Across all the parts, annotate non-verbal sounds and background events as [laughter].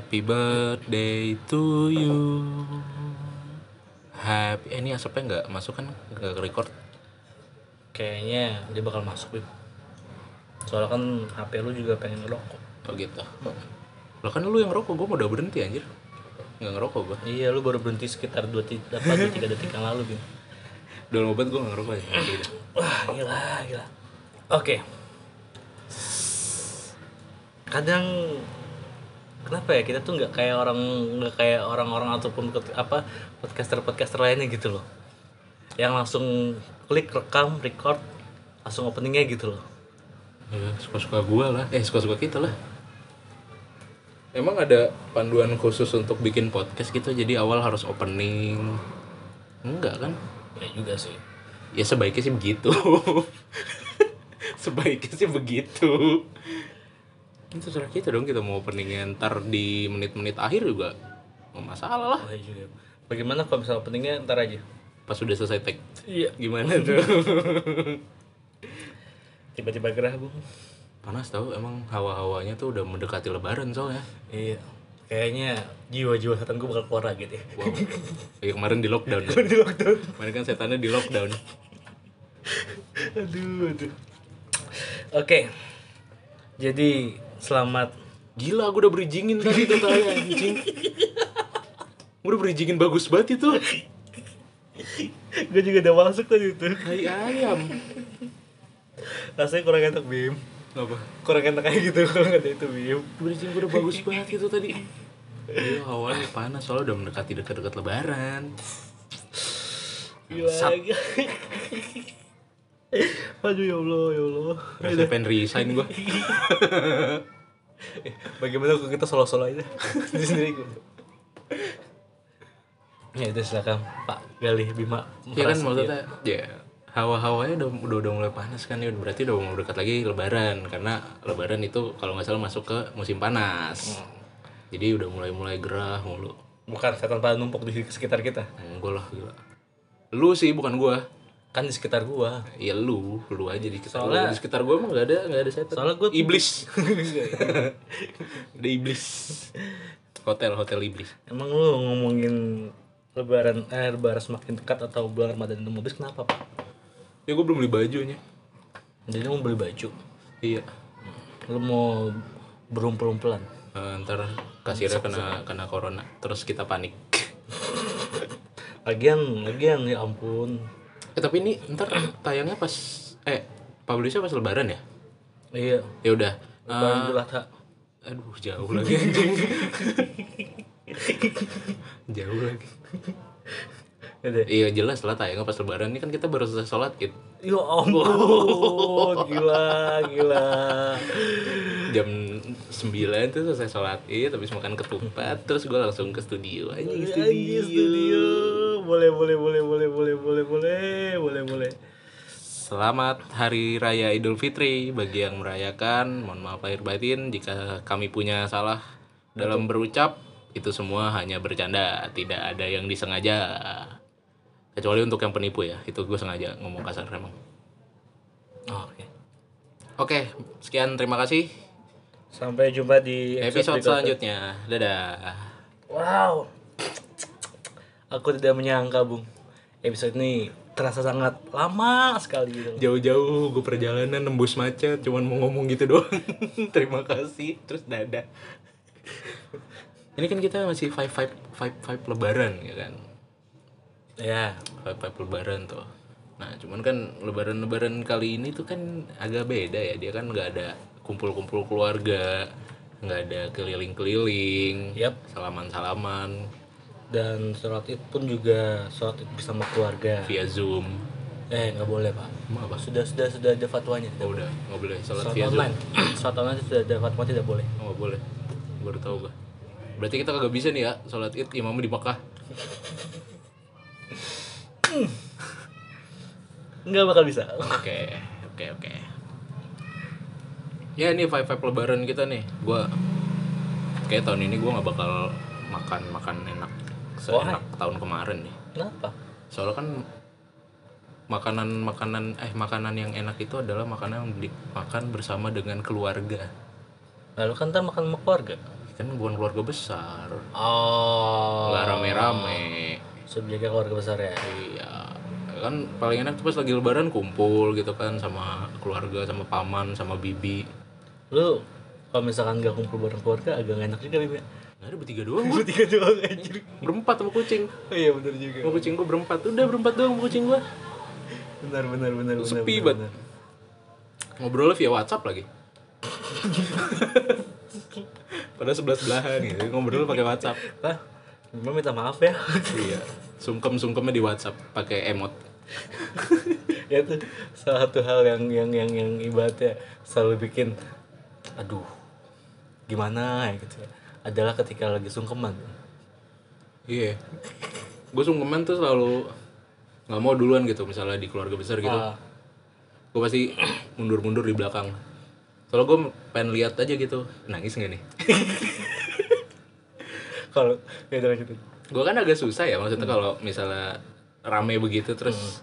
Happy birthday to you. Happy. Eh, ini asapnya nggak masuk kan? Nggak ke record. Kayaknya dia bakal masuk, Bim. Soalnya kan HP lu juga pengen ngerokok. Oh gitu. Lo kan lu yang ngerokok, gue mau udah berhenti anjir. Nggak ngerokok gue. Iya, lu baru berhenti sekitar 2 3 detik yang lalu, Bim. Udah lama banget gue nggak ngerokok ya. Wah, gila, gila. Oke. Kadang kenapa ya kita tuh nggak kayak orang nggak kayak orang-orang ataupun apa podcaster-podcaster lainnya gitu loh. Yang langsung klik rekam, record, langsung openingnya gitu loh. Ya, suka-suka gue lah. Eh, suka-suka kita lah. Emang ada panduan khusus untuk bikin podcast gitu, jadi awal harus opening. Enggak kan? Ya juga sih. Ya sebaiknya sih begitu. [laughs] sebaiknya sih begitu. Itu terserah kita dong kita mau openingnya ntar di menit-menit akhir juga nggak masalah lah. Oh, iya juga. Bagaimana kalau misalnya openingnya ntar aja? Pas udah selesai tag. Iya. Gimana tuh? [laughs] Tiba-tiba gerah, Bung. Panas tau emang hawa-hawanya tuh udah mendekati lebaran soalnya. Iya. Kayaknya jiwa-jiwa setan gue bakal keluar lagi deh. Wow. Kayak kemarin di lockdown. ya. Di lockdown. Kemarin kan setannya di lockdown. aduh aduh oke jadi selamat Gila, gue udah berijingin tadi tuh tanya anjing. Gue udah berijingin bagus banget itu. gue juga udah masuk tadi itu Hai ayam. rasanya kurang enak bim Apa? kurang enak kayak gitu kalau nggak ada itu bim Berijing gue udah bagus banget itu tadi. Iya, awalnya panas soalnya udah mendekati dekat-dekat lebaran. gila. [laughs] aduh ya allah ya allah Rasanya pengen resign gue. [laughs] bagaimana kalau kita solo-solo aja [laughs] di sendiri gue ya itu silakan Pak Galih Bima Iya kan maksudnya ya hawa-hawanya udah, udah udah mulai panas kan ya berarti udah mau dekat lagi lebaran karena lebaran itu kalau nggak salah masuk ke musim panas. Jadi udah mulai-mulai gerah mulu. bukan setan pada numpuk di sekitar kita Enggak lah gila. Lu sih bukan gua. Kan di sekitar gua Ya lu, lu aja di sekitar Soalnya- gua. Di sekitar gua emang gak ada gak ada setan. Soalnya gua- iblis. [laughs] ada iblis. Hotel hotel iblis. Emang lu ngomongin lebaran eh lebaran semakin dekat atau bulan Ramadan itu habis kenapa pak? Ya gua belum beli bajunya. Jadi lu mau beli baju, Iya. lu mau berumpel-umpelan. Eh, ntar kasirnya kena kena corona terus kita panik. [laughs] Lagian, lagian ya ampun. Eh tapi ini ntar tayangnya pas eh publishnya pas lebaran ya? Iya, Ya udah. lebaran Adha. aduh jauh lagi anjing. [laughs] jauh lagi. Iya jelas lah tayangnya pas lebaran ini kan kita baru selesai sholat id Ya ampun, [laughs] gila, gila. jam 9 tuh selesai sholat id habis makan ketupat terus gue langsung ke studio anjing Anjing, studio. Boleh, boleh, boleh, boleh, boleh, boleh, boleh, boleh, boleh. Selamat Hari Raya Idul Fitri bagi yang merayakan. Mohon maaf lahir batin jika kami punya salah dalam berucap. Itu semua hanya bercanda, tidak ada yang disengaja. Kecuali untuk yang penipu ya, itu gue sengaja ngomong kasar emang. Oh, Oke. Oke, sekian terima kasih. Sampai jumpa di Episode berikutnya. selanjutnya. Dadah. Wow. Aku tidak menyangka, Bung. Episode ini terasa sangat lama sekali gitu. Jauh-jauh gue perjalanan nembus macet, cuman mau ngomong gitu doang. [laughs] terima kasih, terus dadah. Ini kan kita masih five five five five lebaran ya kan. Ya, Five five lebaran tuh. Nah cuman kan lebaran-lebaran kali ini tuh kan agak beda ya. Dia kan nggak ada kumpul-kumpul keluarga, nggak ada keliling-keliling, Yap. salaman-salaman dan sholat id pun juga sholat id bersama keluarga. via zoom. Eh, nggak boleh, Pak. Apa? Sudah sudah sudah ada fatwanya. Oh, udah nggak boleh sholat Sholat via online. zoom. [clears throat] sholat online sudah ada fatwa tidak boleh. Oh, nggak boleh. Baru tahu gua. Berarti kita kagak bisa nih ya sholat id imamnya di Mekah. [clears throat] Nggak bakal bisa. Oke, oke, oke. Ya ini five five lebaran kita nih. Gua kayak tahun ini gua nggak bakal makan makan enak seenak tahun kemarin nih. Kenapa? Soalnya kan makanan makanan eh makanan yang enak itu adalah makanan yang dimakan bersama dengan keluarga. Lalu kan ntar makan sama keluarga. kan bukan keluarga besar Oh. nggak rame-rame Subjeknya keluarga besar ya. iya kan paling enak tuh pas lagi lebaran kumpul gitu kan sama keluarga sama paman sama bibi Lu kalau misalkan gak kumpul bareng keluarga agak gak enak juga Bim nggak ada bertiga doang gua. Bertiga doang anjir. berempat sama kucing Oh iya benar juga. sama kucing gua berempat udah berempat doang sama kucing gua Benar benar benar benar. Sepi banget. ngobrolnya via WhatsApp lagi pada sebelah sebelahan gitu ngobrol pakai WhatsApp Hah? Memang minta maaf ya. iya sungkem sungkemnya di WhatsApp pakai emot ya [laughs] itu salah satu hal yang yang yang yang ibaratnya selalu bikin aduh gimana ya gitu ya. Adalah ketika lagi sungkeman. Iya. Gue sungkeman tuh selalu nggak mau duluan gitu misalnya di keluarga besar gitu. Ah, gue pasti mundur-mundur di belakang. Soalnya gue pengen lihat aja gitu. Nangis nggak nih? [laughs] Kalau ya udah lanjutin. Gue kan agak susah ya maksudnya kalau misalnya rame begitu terus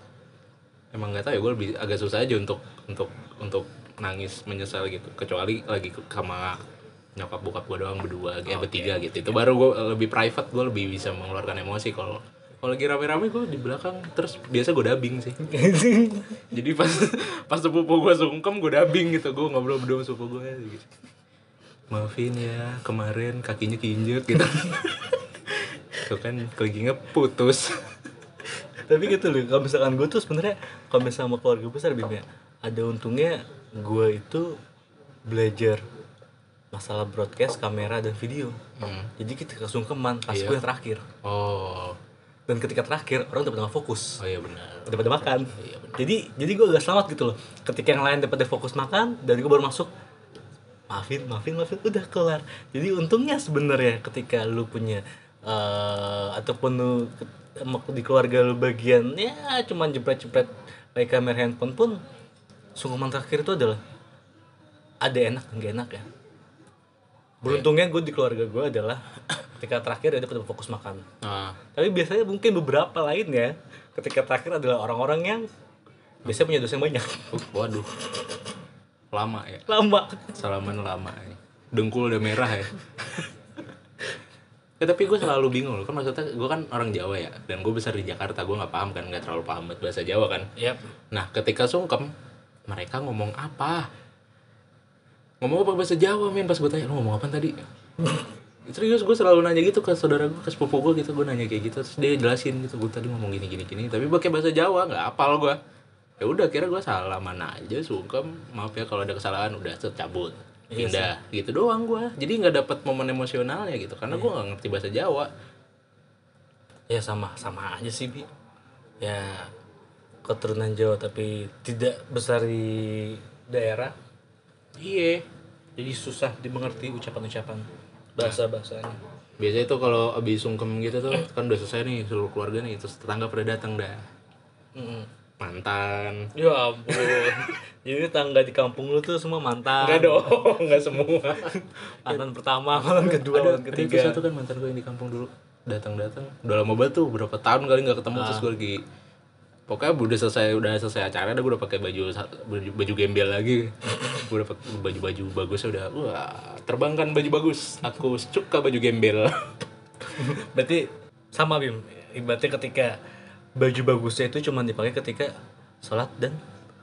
emang nggak tahu ya gue lebih agak susah aja untuk untuk untuk nangis menyesal gitu. Kecuali lagi sama nyokap bokap gue doang berdua ya bertiga gitu. Itu baru gue lebih private gue lebih bisa mengeluarkan emosi kalau kalau lagi rame-rame gue di belakang. Terus biasa gue dubbing sih. [laughs] Jadi pas pas sepupu gue sungkem gue dubbing gitu. Gue ngobrol berdua sama sepupu gue gitu. Maafin ya kemarin kakinya kinjek gitu. [laughs] Tuh kan kakinya putus. Tapi gitu loh kalau misalkan gue tuh sebenarnya kalau misalnya sama keluarga besar Bim ya ada untungnya gue itu belajar masalah broadcast kamera dan video. Hmm. jadi kita kesungkeman pas Iya. gue yang terakhir. Oh. Dan ketika terakhir orang udah pada nggak fokus. Oh iya benar. Udah pada makan. Iya, benar. jadi jadi gue agak selamat gitu loh. Ketika yang lain udah pada fokus makan dan gue baru masuk maafin maafin maafin udah kelar. Jadi untungnya sebenarnya ketika lu punya eh ataupun lu di keluarga lu bagian ya cuman jepret-jepret kayak kamera handphone pun sungkeman terakhir itu adalah ada enak dan gak enak ya beruntungnya gue di keluarga gue adalah [coughs] ketika terakhir dia pada fokus makan. Nah tapi biasanya mungkin beberapa lainnya ketika terakhir adalah orang-orang yang biasanya punya dosa yang banyak. uh, waduh. Lama ya. Lama. salaman lama ya. dengkul udah merah ya. Ya tapi gue selalu bingung loh. Kan maksudnya gue kan orang Jawa ya dan gue besar di Jakarta. Gue nggak paham kan nggak terlalu paham bahasa Jawa kan. Yap. nah ketika sungkem mereka ngomong apa ngomong apa bahasa Jawa men? Pas gue tanya lu ngomong apa tadi? [laughs] Serius gue selalu nanya gitu ke saudara gue ke sepupu gue gitu. Gue nanya kayak gitu terus dia jelasin gitu gue tadi ngomong gini gini gini. Tapi pakai bahasa Jawa nggak apal gue ya udah kira gue salah mana aja sungkem. Maaf ya kalau ada kesalahan udah set, cabut Iya pindah gitu doang gue jadi nggak dapat momen emosionalnya gitu karena gue nggak ngerti bahasa Jawa. Ya sama sama aja sih bi. Ya keturunan Jawa tapi tidak besar di daerah. Iya Jadi susah dimengerti ucapan-ucapan bahasa-bahasanya. biasanya tuh kalau abis sungkem gitu tuh kan udah selesai nih seluruh keluarga nih terus tetangga pada datang dah Mm-mm. mantan Ya ampun. [laughs] Jadi tangga di kampung lu tuh semua mantan. Enggak dong, enggak semua. [laughs] Mantan pertama, mantan kedua, ada, mantan ada ketiga. itu satu kan mantan gue yang di kampung dulu datang-datang udah lama banget tuh berapa tahun kali nggak ketemu terus gue lagi pokoknya udah selesai udah selesai acara dah gue udah pakai baju baju, baju gembel lagi. Gue udah pakai baju baju bagus udah wah terbangkan baju bagus. Aku suka baju gembel. [laughs] Berarti sama Bim. Ibaratnya ketika baju bagusnya itu cuma dipakai ketika sholat dan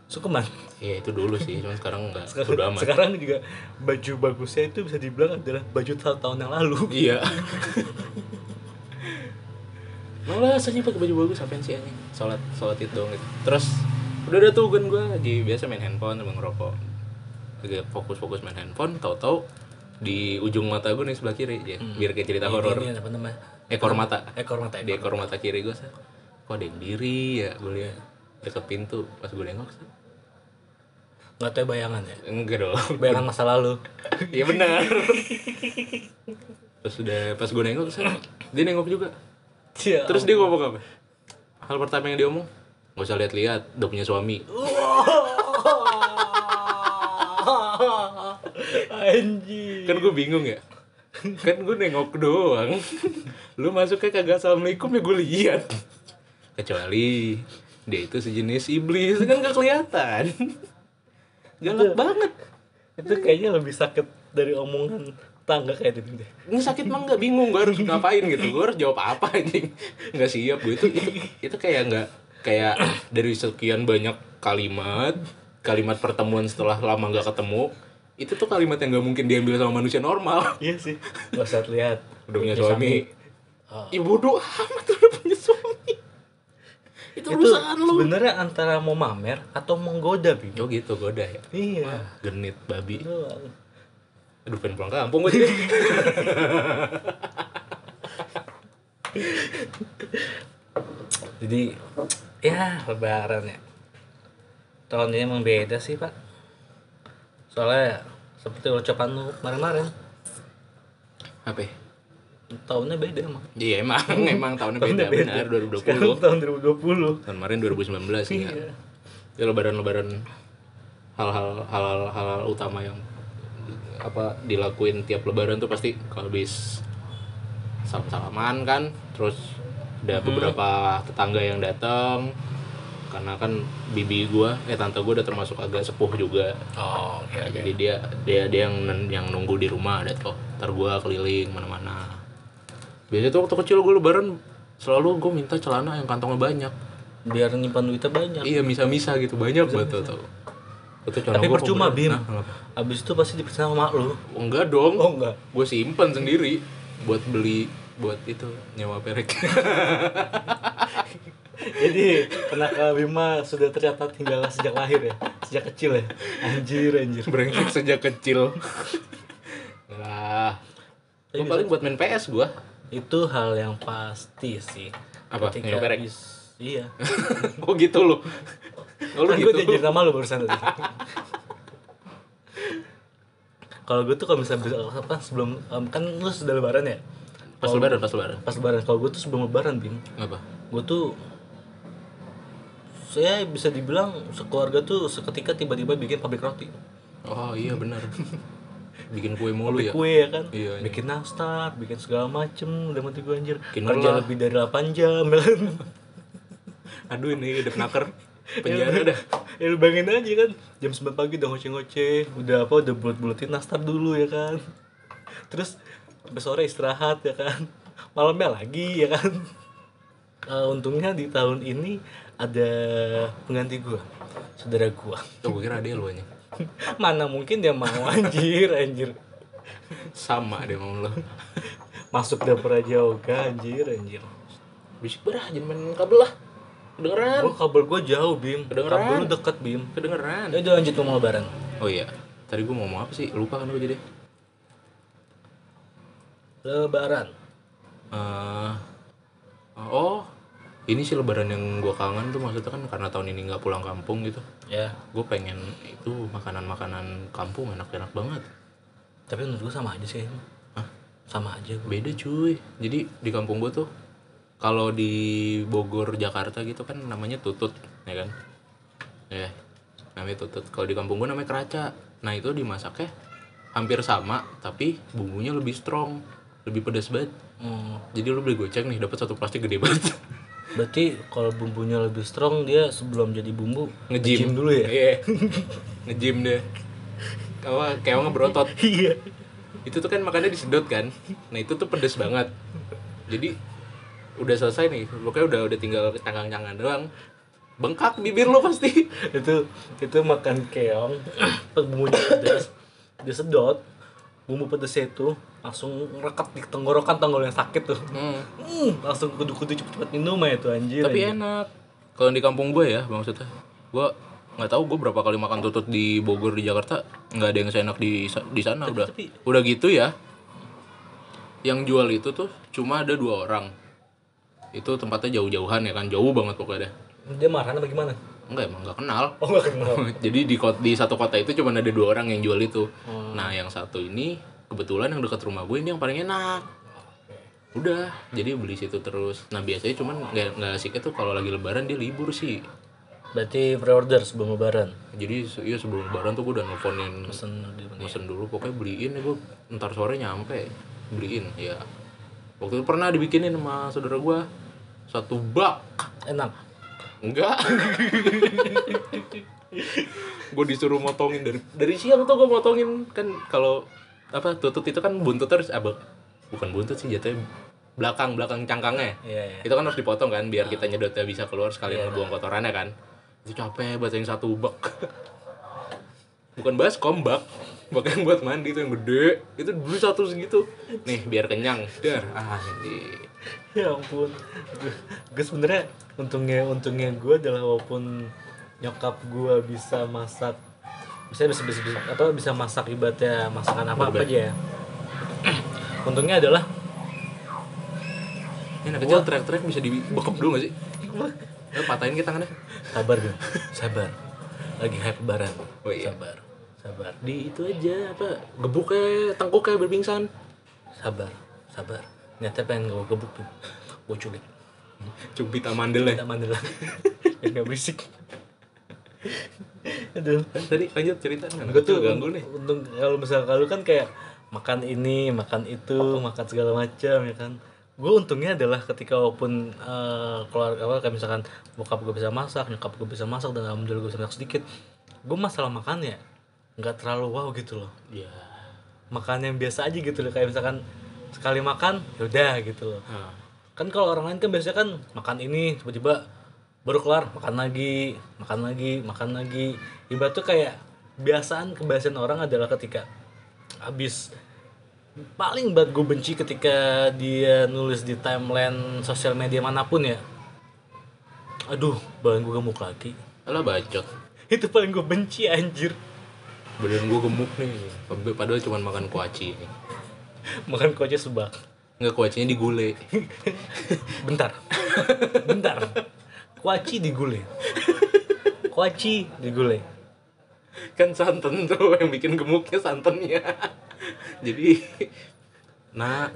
sukeman. Iya itu dulu sih. Cuman sekarang enggak Sekarang, udah amat. sekarang juga baju bagusnya itu bisa dibilang adalah baju tahun, tahun yang lalu. iya. [laughs] Malah rasanya pakai baju bagus sampai sih anjing sholat sholat itu dong gitu terus udah ada tuh kan gue lagi biasa main handphone sama ngerokok lagi fokus fokus main handphone tau tau di ujung mata gue nih sebelah kiri ya biar kayak cerita horor ekor mata Ekor mata di ekor mata kiri gue sih kok ada yang diri ya gue lihat deket pintu pas gue nengok sih Nggak tahu bayangan ya. enggak dong Bayangan masa lalu. [laughs] Iya benar. Terus udah pas gue nengok sih, dia nengok juga. Iya. Terus dia ngomong apa? Hal pertama yang dia omong, gak usah lihat-lihat, udah punya suami. [laughs] Anjing. Kan gue bingung ya. Kan gue nengok doang. Lu masuknya kagak assalamualaikum ya gue lihat. Kecuali dia itu sejenis iblis kan gak kelihatan. Galak banget. Itu kayaknya lebih sakit dari omongan tangga kayak gitu? Deh ini sakit mah nggak? Bingung gue harus ngapain gitu? Gue harus jawab apa anjing? Nggak siap gue itu itu itu kayak nggak kayak dari sekian banyak kalimat kalimat pertemuan setelah lama nggak ketemu itu tuh kalimat yang nggak mungkin diambil sama manusia normal. Iya sih. Gak usah lihat. Udah punya suami. Oh. ya bodoh amat udah punya suami. Itu, itu urusan lu. sebenarnya antara mau mamer atau menggoda bi oh gitu goda ya? Iya. Genit babi. Doang. Aduh pengen pulang kampung gue jadi jadi ya lebaran ya. Tahun ini emang beda sih pak. Soalnya seperti ucapan lu kemarin-kemarin. Apa? Ya? tahunnya beda emang. Iya emang [laughs] emang tahunnya beda, benar 2020 Sekarang tahun 2020 tahun kemarin 2019 ya. Iya. Ya lebaran-lebaran hal-hal hal-hal hal utama yang apa dilakuin tiap lebaran tuh pasti kalau habis salam-salaman kan terus ada beberapa tetangga yang datang karena kan bibi gua eh tante gua udah termasuk agak sepuh juga. Oh oke oke. Jadi dia dia dia yang yang nunggu di rumah ada tuh ntar gua keliling mana-mana. Biasanya tuh waktu kecil gua lebaran selalu gua minta celana yang kantongnya banyak. Biar nyimpan duitnya banyak. Iya misa-misa gitu banyak banget tuh. Itu tapi percuma bim Nah, abis itu pasti dipercaya sama mak lu Oh, enggak dong. oh enggak Gue simpen sendiri buat beli buat itu nyewa perek. [laughs] jadi kenakalan Bima sudah tercatat hingga sejak lahir ya sejak kecil ya anjir anjir Brengsek sejak kecil. Lah. Tapi Gua paling buat main PS gua. itu hal yang pasti sih Apa? Nyewa perek? iya [laughs] oh gitu loh. Oh, lu kan gue gitu. diajarin nama lu barusan tadi kalau gue tuh kalau misalnya apa sebelum em, kan lu sudah lebaran ya Pas lebaran, pas lebaran. pas lebaran kalau gue tuh sebelum lebaran bim Apa? gue tuh saya bisa dibilang sekeluarga tuh seketika tiba-tiba bikin pabrik roti Oh iya benar. Bikin kue mulu ya. kue ya kan Iya, iya. bikin nastar bikin segala macem udah mati gue anjir Bikin kerja lebih dari 8 jam ya kan Aduh ini udah penaker. Penjara dah. ya lu bayangin aja kan jam 9 pagi udah ngoceh-ngoceh udah apa udah bulat-bulatin nastar dulu ya kan terus sampai sore istirahat ya kan malamnya lagi ya kan Eh, untungnya di tahun ini ada pengganti gua saudara gua Tuh gue kira dia lu aja. [laughs] mana mungkin dia mau anjir anjir Sama dia mau lo. masuk dapur aja oga anjir anjir Bisik berah jangan main kabel lah. Kedengeran. gua kabel gua jauh bim Kedengeran. kabel lu deket bim Kedengeran. ya udah lanjut ngomong lebaran Oh iya, tadi gue mau ngomong apa sih? Lupa kan gue jadi. lebaran Eh, oh, ini sih lebaran yang gue kangen tuh maksudnya kan karena tahun ini nggak pulang kampung gitu. ya Gue pengen itu makanan-makanan kampung enak-enak banget. tapi menurut gua sama aja sih. Hah? sama aja gua. Beda cuy. Jadi di kampung gue tuh kalau di Bogor Jakarta gitu kan namanya tutut, ya kan? Ya, namanya tutut. Kalau di kampung gue namanya keraca. Nah itu dimasaknya hampir sama, tapi bumbunya lebih strong, lebih pedas banget. Hmm, Jadi lu beli goceng nih dapat satu plastik gede banget. [laughs] berarti kalau bumbunya lebih strong dia sebelum jadi bumbu Ngejim dulu ya Iya. Ngejim deh. Kawa keongnya berotot. [laughs] iya Itu tuh kan makannya disedot kan. Nah, itu tuh pedes banget. Jadi udah selesai nih. Pokoknya udah udah tinggal canggang-canggang doang. Bengkak bibir lo pasti. [laughs] itu itu makan keong [clears throat] bumbunya pedas dia sedot bumbu pedasnya itu langsung rekat di tenggorokan tenggol yang sakit tuh Hmm. Hmm, langsung kudu-kudu cepet-cepet minum aja tuh anjir Tapi anjir. enak. Kalau di kampung gue ya, maksudnya. Gue nggak tahu gue berapa kali makan tutut di Bogor di Jakarta nggak ada yang seenak di di sana udah tapi- udah gitu ya yang jual itu tuh cuma ada dua orang itu tempatnya jauh-jauhan ya kan jauh banget pokoknya. Dia marah apa gimana? Enggak emang nggak kenal. Oh gak kenal. [laughs] Jadi di kot- di satu kota itu cuma ada dua orang yang jual itu. Hmm. nah yang satu ini kebetulan yang dekat rumah gue ini yang paling enak. Udah jadi beli situ terus. Nah biasanya cuman nggak nggak asiknya tuh kalau lagi lebaran dia libur sih. Berarti pre-order sebelum lebaran? Jadi iya sebelum lebaran tuh gue udah nelfonin mana mesen dulu. Pokoknya beliin ya gue ntar sore nyampe beliin ya. Waktu itu pernah dibikinin sama saudara gue satu bak. Enak. Enggak. [laughs] Gue disuruh motongin dari dari siang tuh gue motongin. Kan kalau apa tutut itu kan buntut terus apa bukan buntut sih jatuhnya belakang belakang cangkangnya. Iya, iya. itu kan harus dipotong kan biar kita nyedotnya bisa keluar sekalian Iya, ngebuang kotorannya kan. Itu capek buat yang satu bak. [laughs] Bukan baskom bak. Bak yang buat mandi itu yang gede. Itu dulu satu segitu. Nih biar kenyang. Dar ah ini [laughs] ya ampun. Gue sebenarnya untungnya untungnya gue adalah walaupun nyokap gue bisa masak bisa bisa bisa, bisa- apa bisa masak ibaratnya masakan apa apa aja ya. [clears throat] Untungnya adalah ini anak kecil teriak-teriak bisa dibekap dulu gak sih? [laughs] Eh, patahin kita tangannya sabar gue sabar. Lagi hype lebaran. Oh iya. sabar sabar. Di itu aja apa gebuknya tengkuknya berpingsan. Sabar sabar nyata pengen gue gebuk tuh. Gue culik cubit amandel ya? kita mandela [laughs] biar nggak berisik. Aduh. Tadi lanjut cerita. Gue tuh ganggu nih. untung kalau misalnya kalau kan kayak makan ini makan itu makan segala macam ya kan? Gue untungnya adalah ketika walaupun eh, keluarga apa kayak misalkan bokap gue bisa masak nyokap gue bisa masak dan alhamdulillah gue bisa masak sedikit gue masalah makannya nggak terlalu wow gitu loh. Ya makan yang biasa aja gitu loh. Kayak misalkan sekali makan yaudah gitu loh. Nah, kan kalau orang lain kan biasanya kan makan ini tiba-tiba baru kelar makan lagi makan lagi makan lagi. Ibarat tuh kayak kebiasaan kebiasaan orang adalah ketika habis. Paling banget gue benci ketika dia nulis di timeline sosial media mana pun ya. Aduh badan gue gemuk lagi. Alah bacot. Itu paling gue benci anjir. Badan gue gemuk nih. Padahal cuma makan kuaci nih [laughs] makan kocnya sebak nggak kuacinya digule [laughs] bentar. Bentar. Kuaci digule kuaci digule kan santan tuh yang bikin gemuknya santannya. [laughs] Jadi nah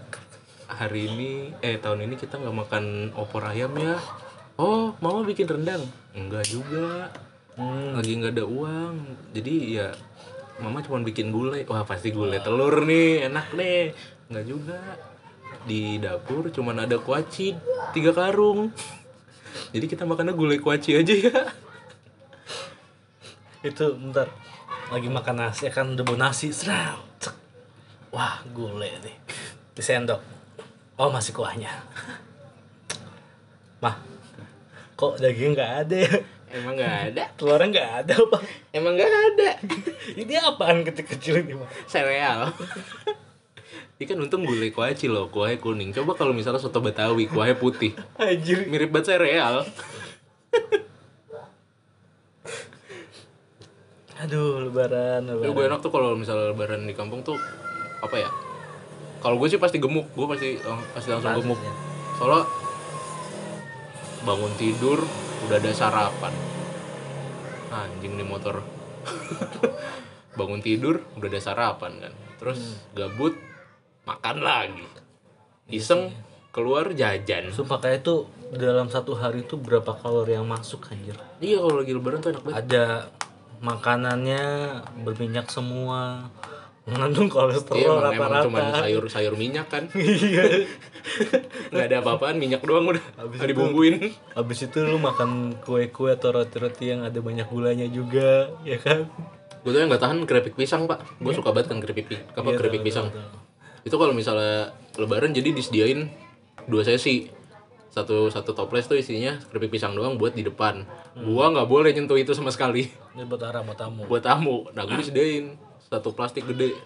hari ini eh tahun ini kita nggak makan opor ayam ya. Oh mama bikin rendang? Enggak juga. Hmm. lagi nggak ada uang. Jadi ya mama cuma bikin gulai. Wah pasti gulai telur nih. Enak nih nggak juga. Di dapur cuma ada kuaci tiga karung. Jadi kita makannya gulai kuaci aja ya. Itu bentar. Lagi makan nasi ya kan? Bau nasi. Cek. wah gule nih. Di sendok. Oh masih kuahnya. [laughs] Mah kok daging nggak ada ya emang nggak ada? Telurnya nggak ada apa emang nggak ada? [laughs] Ini apaan kecil-kecil ini mah sereal. Ini kan untung gulai kuaci loh kuahnya kuning. Coba kalau misalnya soto betawi kuahnya putih. Anjir. Mirip banget sereal. Aduh lebaran lebaran. Gue enak tuh kalau misalnya lebaran di kampung tuh apa ya? Kalau gue sih pasti gemuk. Gue pasti lang- pasti langsung gemuk. ya. soalnya bangun tidur udah ada sarapan. Anjing nih motor. [laughs] Bangun tidur udah ada sarapan kan. Terus gabut makan lagi. Iseng keluar jajan. Sumpah kayak itu dalam satu hari itu berapa kalori yang masuk anjir? Iya kalau lagi lebaran tuh enak banget. Ada makanannya berminyak semua mengandung iya kolesterol emang, emang rata-rata. cuman sayur sayur minyak kan. [laughs] Iya. Nggak ada apa-apaan minyak doang udah. Habis dibumbuin. habis itu lu makan kue-kue atau roti-roti yang ada banyak gulanya juga ya kan? Gue tuh yang nggak tahan keripik pisang pak. Gue suka banget kan keripik pi- apa Iya, keripik tahu, pisang. tahu, tahu. itu kalau misalnya lebaran jadi disediain dua sesi. Satu satu toples tuh isinya keripik pisang doang buat di depan. Hmm. gua nggak boleh nyentuh itu sama sekali. Ini buat arah buat tamu. Buat tamu. Nah gue disediain satu plastik gede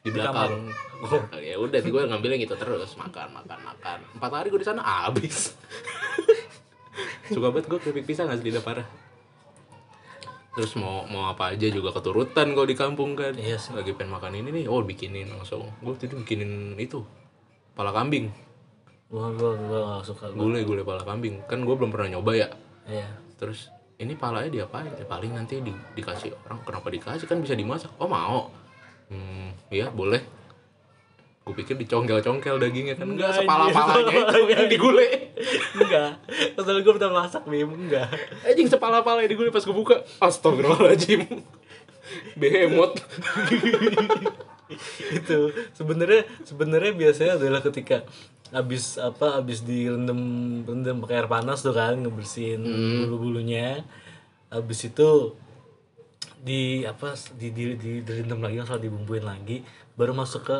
di belakang. ya udah gue ngambilnya gitu terus. Makan makan makan. Empat hari gue di sana habis. Suka banget gue keripik pisang asli dah parah terus mau mau apa aja juga keturutan kalau di kampung kan. Iya sih. lagi pengen makan ini nih. Oh bikinin langsung. Gue tadi bikinin itu pala kambing. Gua gua gua gak suka gulai gulai pala kambing. Kan gue belum pernah nyoba ya. Iya. Terus ini palanya diapain? Ya paling nanti di, dikasih orang kenapa dikasih? Kan bisa dimasak. Oh mau? Hmm iya boleh. Gue pikir dicongkel-congkel dagingnya. Kan enggak Enggak, sepala-palanya itu yang digulai. Enggak. Soalnya gua pernah masak bim. Enggak. Anjing sepala-palanya digulai pas gue buka. Astagfirullahaladzim. Behemoth [laughs] itu. Sebenarnya sebenarnya biasanya adalah ketika habis apa habis direndam rendam pakai air panas tuh kan ngebersihin bulu bulunya habis itu di apa di di, di direndam lagi langsung dibumbuin lagi baru masuk ke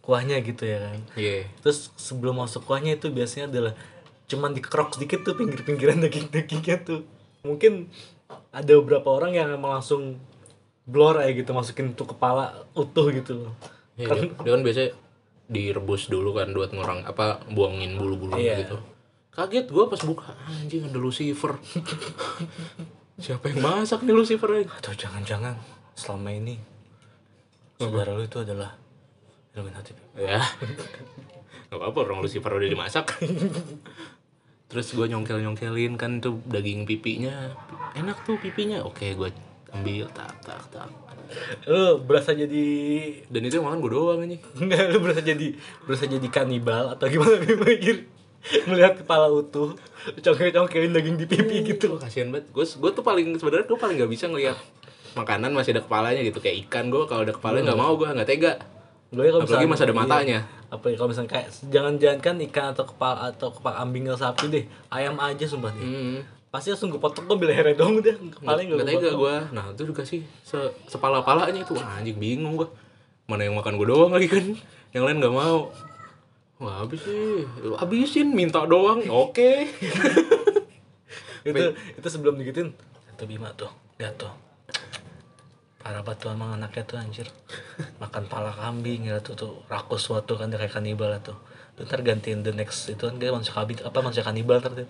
kuahnya gitu ya kan. Iya. terus sebelum masuk kuahnya itu biasanya adalah cuman dikerok sedikit tuh pinggir-pinggiran [laughs] daging-dagingnya tuh. Mungkin ada beberapa orang yang emang langsung blor aja gitu masukin tuh kepala utuh gitu loh. Iya, dia, dia kan biasanya direbus dulu kan buat ngurang apa buangin bulu-bulu Iya. gitu. Kaget gua pas buka anjing ada Lucifer. [laughs] Siapa yang masak nih Lucifer atau jangan-jangan selama ini saudara lu itu adalah Illuminati Ya. [laughs] Gak apa-apa orang Lucifer udah dimasak. [laughs] Terus gue nyongkel-nyongkelin kan tuh daging pipinya. Enak tuh pipinya. Oke, gue ambil tak tak tak. Lu berasa jadi Dan itu yang makan gue doang anjing. [laughs] Enggak, lu berasa jadi berasa jadi kanibal atau gimana mikir melihat kepala utuh congkel-congkelin daging di pipi gitu Gue kasihan banget. Gue gue tuh paling sebenarnya gue paling gak bisa ngelihat makanan masih ada kepalanya gitu kayak ikan gue kalau ada kepalanya nggak mau gue nggak tega Gue kalau apalagi misalnya- masih ada iya. matanya Apalagi kalau misalnya kayak jangan-jangan kan ikan atau kepala atau kepala kambing atau sapi deh, ayam aja sumpah deh. hmm. Pasti langsung gue potong gue ambil lehernya dong udah, nggak gue tega gue nah itu dikasih se sepala palanya itu. Wah, anjing bingung gue mana yang makan gue doang lagi kan? Yang lain nggak mau. Wah habis sih, habisin minta doang, oke. Itu itu sebelum digituin, tuh Bima tuh, lihat tuh. Parah banget tuh emang anaknya tuh anjir. Makan pala kambing ya tuh tuh. Rakus suatu kan kayak kanibal tuh. Tuh, Ntar gantiin the next itu kan dia manusia kambing Apa manusia kanibal ntar itu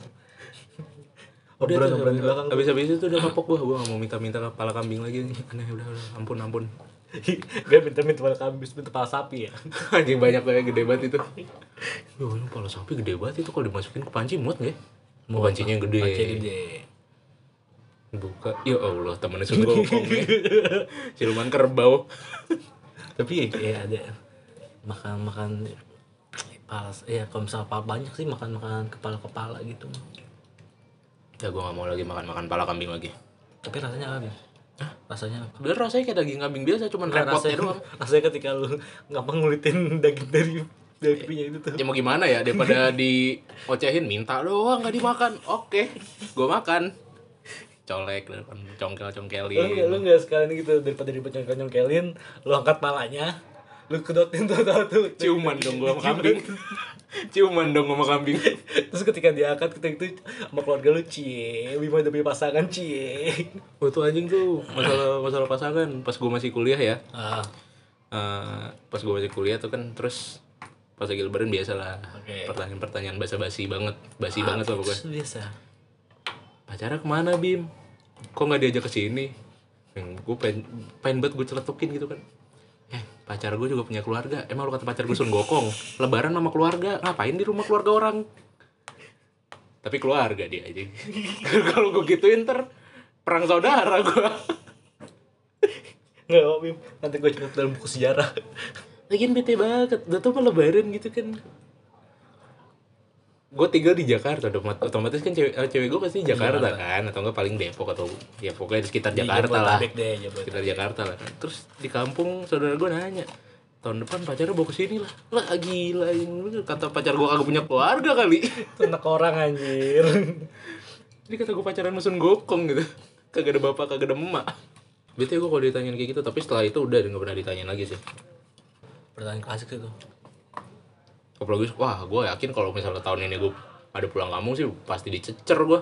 Obrolan obrolan di belakang Habis habis itu udah kapok gue, gue gak mau minta-minta kepala kambing lagi. Aneh udah udah, ampun ampun. [laughs] Dia minta-minta pala kambing, minta pala sapi ya [laughs] Anjing banyak banget gede banget itu. Yo, ini kepala sapi gede banget itu kalau dimasukin ke panci muat nggak? ya? Mau pancinya yang gede. Panci gede Buka. Ya Allah, temennya Sun Gokong ya. [laughs] Siluman kerbau. Tapi ya ada Makan-makan Pala, ya kalau misalnya banyak sih makan-makan kepala-kepala gitu Ya gue gak mau lagi makan-makan pala kambing lagi. Tapi rasanya apa Bim? Rasanya apa? Sebenernya rasanya kayak daging kambing biasa, cuman Nggak, repotnya rasanya, doang. [laughs] rasanya ketika lu ngapa ngulitin daging dari dari pipinya itu tuh Ya mau gimana ya, daripada [laughs] diocehin minta doang gak dimakan. Oke, gue makan. Colek, lu congkel-congkelin. nggak lu nggak sekalian gitu daripada ribet nyongkel nyongkelin lu angkat palanya lu kedotin tuh tuh tuh. Ciuman dong gue sama kambing. Ciuman. [laughs] Dong sama kambing. terus ketika diangkat ketika itu sama keluarga lu cie Bima udah punya pasangan cie. Oh itu anjing tuh masalah masalah pasangan. Pas gue masih kuliah ya. ah. Eh, pas gue masih kuliah tuh kan terus pas lagi lebaran biasa lah. Oke. pertanyaan-pertanyaan basa-basi banget basi banget lah pokoknya biasa? Pacarnya ke mana bim? Kok nggak diajak ke sini? Yang gue pengen pengen banget gue celetukin gitu kan pacar gue juga punya keluarga. Emang lu kata pacar gue sun gokong lebaran sama keluarga? Ngapain di rumah keluarga orang? Tapi keluarga dia aja [laughs] kalau gue gituin ter perang saudara gue nggak Bim nanti gue catat dalam buku sejarah. Lagian bete banget, udah tau mah lebaran gitu kan Gue tinggal di Jakarta, otomat- otomatis kan cewek, eh, cewek gue pasti di Jakarta kan Atau enggak paling Depok atau ya pokoknya di sekitar Jakarta lah. deh. Sekitar Jakarta lah. Terus di kampung saudara gue nanya Tahun depan pacarnya bawa ke sini lah. Lah gila ini. Kata pacar gue kagak punya keluarga kali. Itu anak orang anjir. [laughs] Ini kata gue pacaran musun gokong gitu. Kagak ada bapak, kagak ada emak. Bete gue kalau ditanyain kayak gitu Tapi setelah itu udah gak pernah ditanyain lagi sih. Pertanyaan klasik sih tuh apalagi wah gue yakin kalau misalnya tahun ini gue ada pulang kampung sih pasti dicecer gue.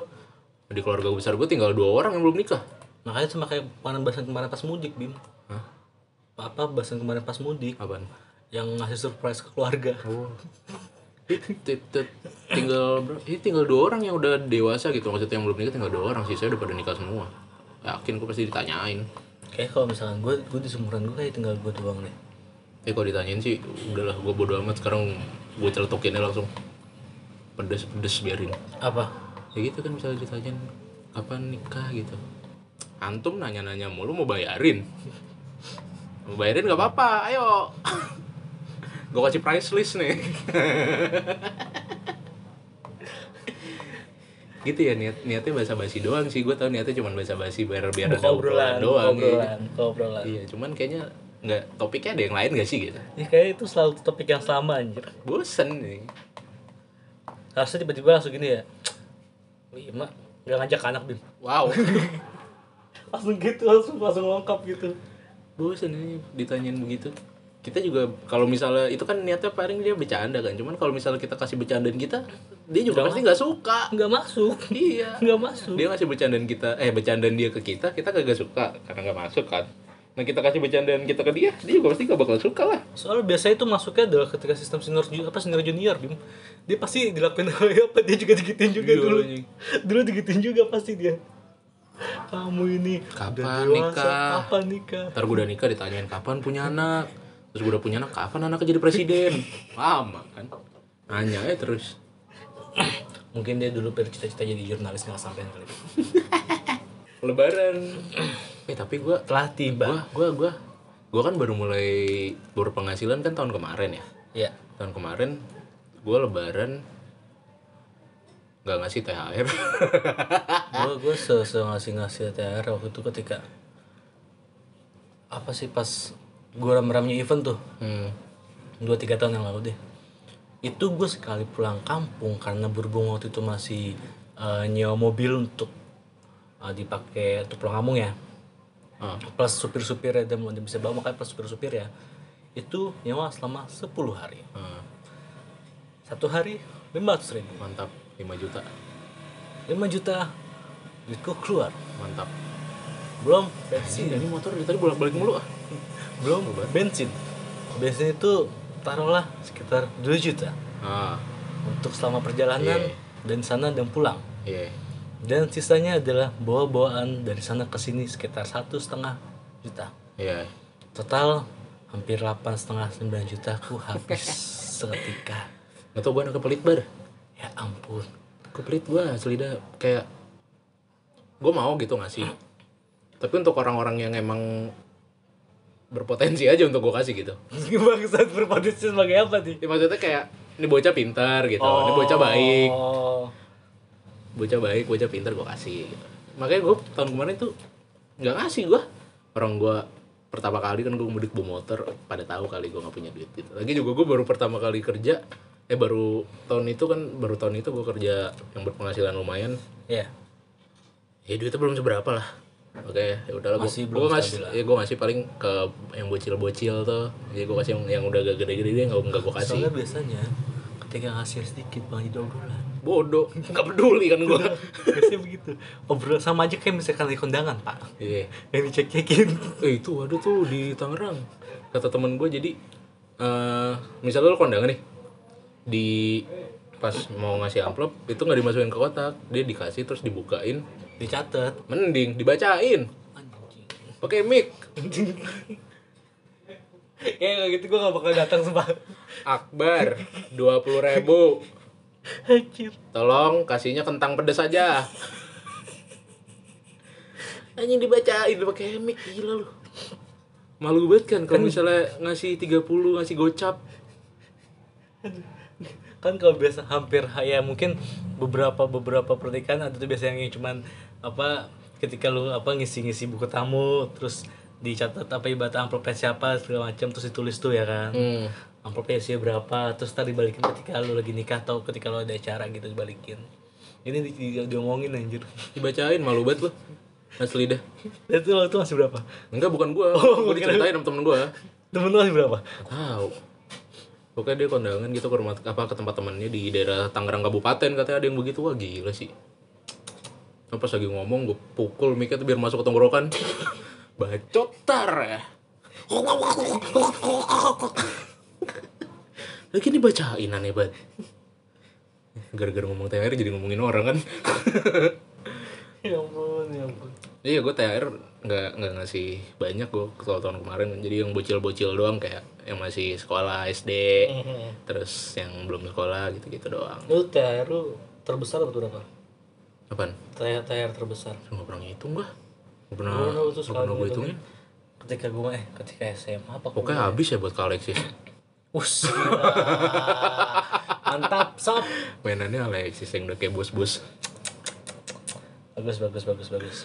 Di keluarga besar gue tinggal dua orang yang belum nikah. Makanya sama kayak kemarin bahasan kemarin pas mudik Bim. Hah? apa bahasan kemarin pas mudik? Apaan? Yang ngasih surprise ke keluarga. Oh. Ti- ti- tinggal ini tinggal dua orang yang udah dewasa gitu. Maksudnya yang belum nikah tinggal dua orang sih. Saya udah pada nikah semua. Yakin gue pasti ditanyain. Kayak kalau misalkan gue gue di seumuran gue kayak tinggal gue doang deh eh kalau ditanyain sih udahlah gue bodo amat sekarang gue celetukinnya langsung. Pedes pedes biarin. Apa? Ya gitu kan misalnya ditanyain kapan nikah? gitu. Antum nanya-nanya mulu mau bayarin? Mau bayarin nggak apa-apa ayo. Gue kasih price list nih. Gitu ya niat niatnya basa basi doang sih. Gue tau niatnya cuma basa basi biar biar ada obrolan doang obrolan. Iya cuman kayaknya nggak topiknya ada yang lain gak sih gitu? Ya kayak itu selalu topik yang sama anjir. Bosen nih. Harusnya tiba-tiba langsung gini ya lima nggak ngajak anak bim. Wow. [laughs] Langsung gitu langsung langsung lengkap gitu. Bosan ini ditanyain begitu. Kita juga kalau misalnya itu kan niatnya paling dia bercanda kan. Cuman kalau misalnya kita kasih bercandaan kita dia juga pasti nggak suka. nggak masuk. Iya. Nggak masuk. Dia ngasih bercandaan kita eh bercandaan dia ke kita kita kagak suka. Karena nggak masuk kan nah kita kasih bercandaan kita ke dia dia juga pasti gak bakal suka lah. Soalnya biasanya itu masuknya adalah ketika sistem senior apa senior junior Bim. dia pasti dilakuin hal apa dia juga digituin juga Iya, dulu. dulu digituin juga pasti dia. Kamu ini Kapan nikah? kapan nikah? Ntar gue udah nikah ditanyain kapan punya anak. Terus gue udah punya anak kapan anaknya jadi presiden? [laughs] Lama kan? Nanya ya terus. Mungkin dia dulu bercita-cita jadi jurnalis nggak sampai kali [laughs] lebaran eh tapi gue telah tiba. Gua gua gua. Kan baru mulai baru penghasilan kan tahun kemarin ya? Ya tahun kemarin gua lebaran nggak ngasih THR gue [laughs] gue se, se ngasih ngasih THR waktu itu ketika apa sih pas gue ram-ramnya event tuh? Hmm. dua tiga tahun yang lalu deh. Itu gue sekali pulang kampung karena berhubung waktu itu masih eh, nyewa mobil untuk eh, dipakai untuk pulang kampung ya Ah. plus supir-supir ya dan bisa bawa makanya plus supir-supir ya. Itu nyewa selama 10 hari. Ah, satu hari 500 ribu. Mantap 5 juta. 5 juta duitku keluar. Mantap. Belum. Bensin ini motor dari tadi bolak balik mulu ah. [laughs] Belum. Bensin. Bensin itu taruhlah sekitar 2 juta. Ah. Untuk selama perjalanan Iya. dan sana dan pulang. Iya dan sisanya adalah bawa-bawaan dari sana ke sini sekitar satu setengah juta. Iya. Total hampir delapan setengah sembilan juta ku habis [laughs] seketika. Nggak tau gue anak pelit bar. Ya ampun. Kepelit gue asli dah. Kayak gue mau gitu ngasih tapi untuk orang-orang yang emang berpotensi aja untuk gue kasih gitu. [laughs] Bangsat berpotensi sebagai apa nih ya, maksudnya kayak ini bocah pintar gitu. Ini bocah baik. Oh bocah baik bocah pintar gue kasih. Gitu. makanya gue tahun kemarin tuh nggak ngasih gue orang gue pertama kali kan gue mudik bawa motor pada tahu kali gue nggak punya duit gitu. Lagi juga gue baru pertama kali kerja eh baru tahun itu kan baru tahun itu gue kerja yang berpenghasilan lumayan. Ya ya duitnya belum seberapa lah. Oke ya udahlah gue Masih gue ngasih ya gue ngasih paling ke yang bocil-bocil tuh. Ya gue kasih yang, yang udah gede-gede dia nggak nggak gue kasih. Soalnya biasanya ketika ngasih sedikit bang itu obrolan bodoh. Nggak peduli kan gue biasanya begitu. Obrolan sama aja kayak misalkan di kondangan pak. Iya. Yang dicek-cekin. Eh itu ada tuh di Tangerang. Kata temen gue jadi eh misalnya lo kondangan nih di pas mau ngasih amplop itu nggak dimasukin ke kotak. Dia dikasih terus dibukain. Dicatat. Mending dibacain. Pakai mic. Kayak kayak gitu gue gak bakal datang sumpah Akbar dua puluh ribu anjir. Tolong kasihnya kentang pedas aja. Anjing dibacain pakai mic gila lu. Malu banget kan kalau misalnya ngasih 30 ngasih gocap. Kan kalau biasa hampir ya mungkin beberapa beberapa pernikahan ada tuh biasanya yang cuman apa ketika lu apa ngisi-ngisi buku tamu terus dicatat apa ibarat amplopnya siapa segala macam terus ditulis tuh ya kan. Hmm. Amplopnya isinya berapa? Terus tadi balikin ketika lu lagi nikah atau ketika lu ada acara gitu dibalikin. Ini di, di, diomongin anjir. Dibacain malu banget lu. Asli dah. Dan itu waktu masih berapa? Enggak bukan gua. Oh, gua diceritain sama temen gua. Temen lu masih berapa? Tahu. Pokoknya dia kondangan gitu ke rumah apa ke tempat temannya di daerah Tangerang Kabupaten katanya ada yang begitu. Wah gila sih. Nah, pas lagi ngomong gue pukul tuh biar masuk ke tenggorokan. [laughs] Bacot tar ya lagi dibacain aneh banget. Gara-gara ngomong THR jadi ngomongin orang kan? Ya ampun ya ampun. Iya gue THR nggak nggak ngasih banyak gue kalau tahun kemarin. Jadi yang bocil-bocil doang kayak yang masih sekolah SD terus yang belum sekolah gitu-gitu doang. Lu THR lu terbesar apa berapa apaan? THR THR terbesar. Nggak pernah ngitung gue nggak pernah nggak pernah gue hitungin. ketika gue eh ketika SMA apa pokoknya habis ya? buat ke Alexis [laughs] Us, [laughs] mantap sob mainannya Alexis yang udah kayak bos-bos bagus bagus bagus bagus.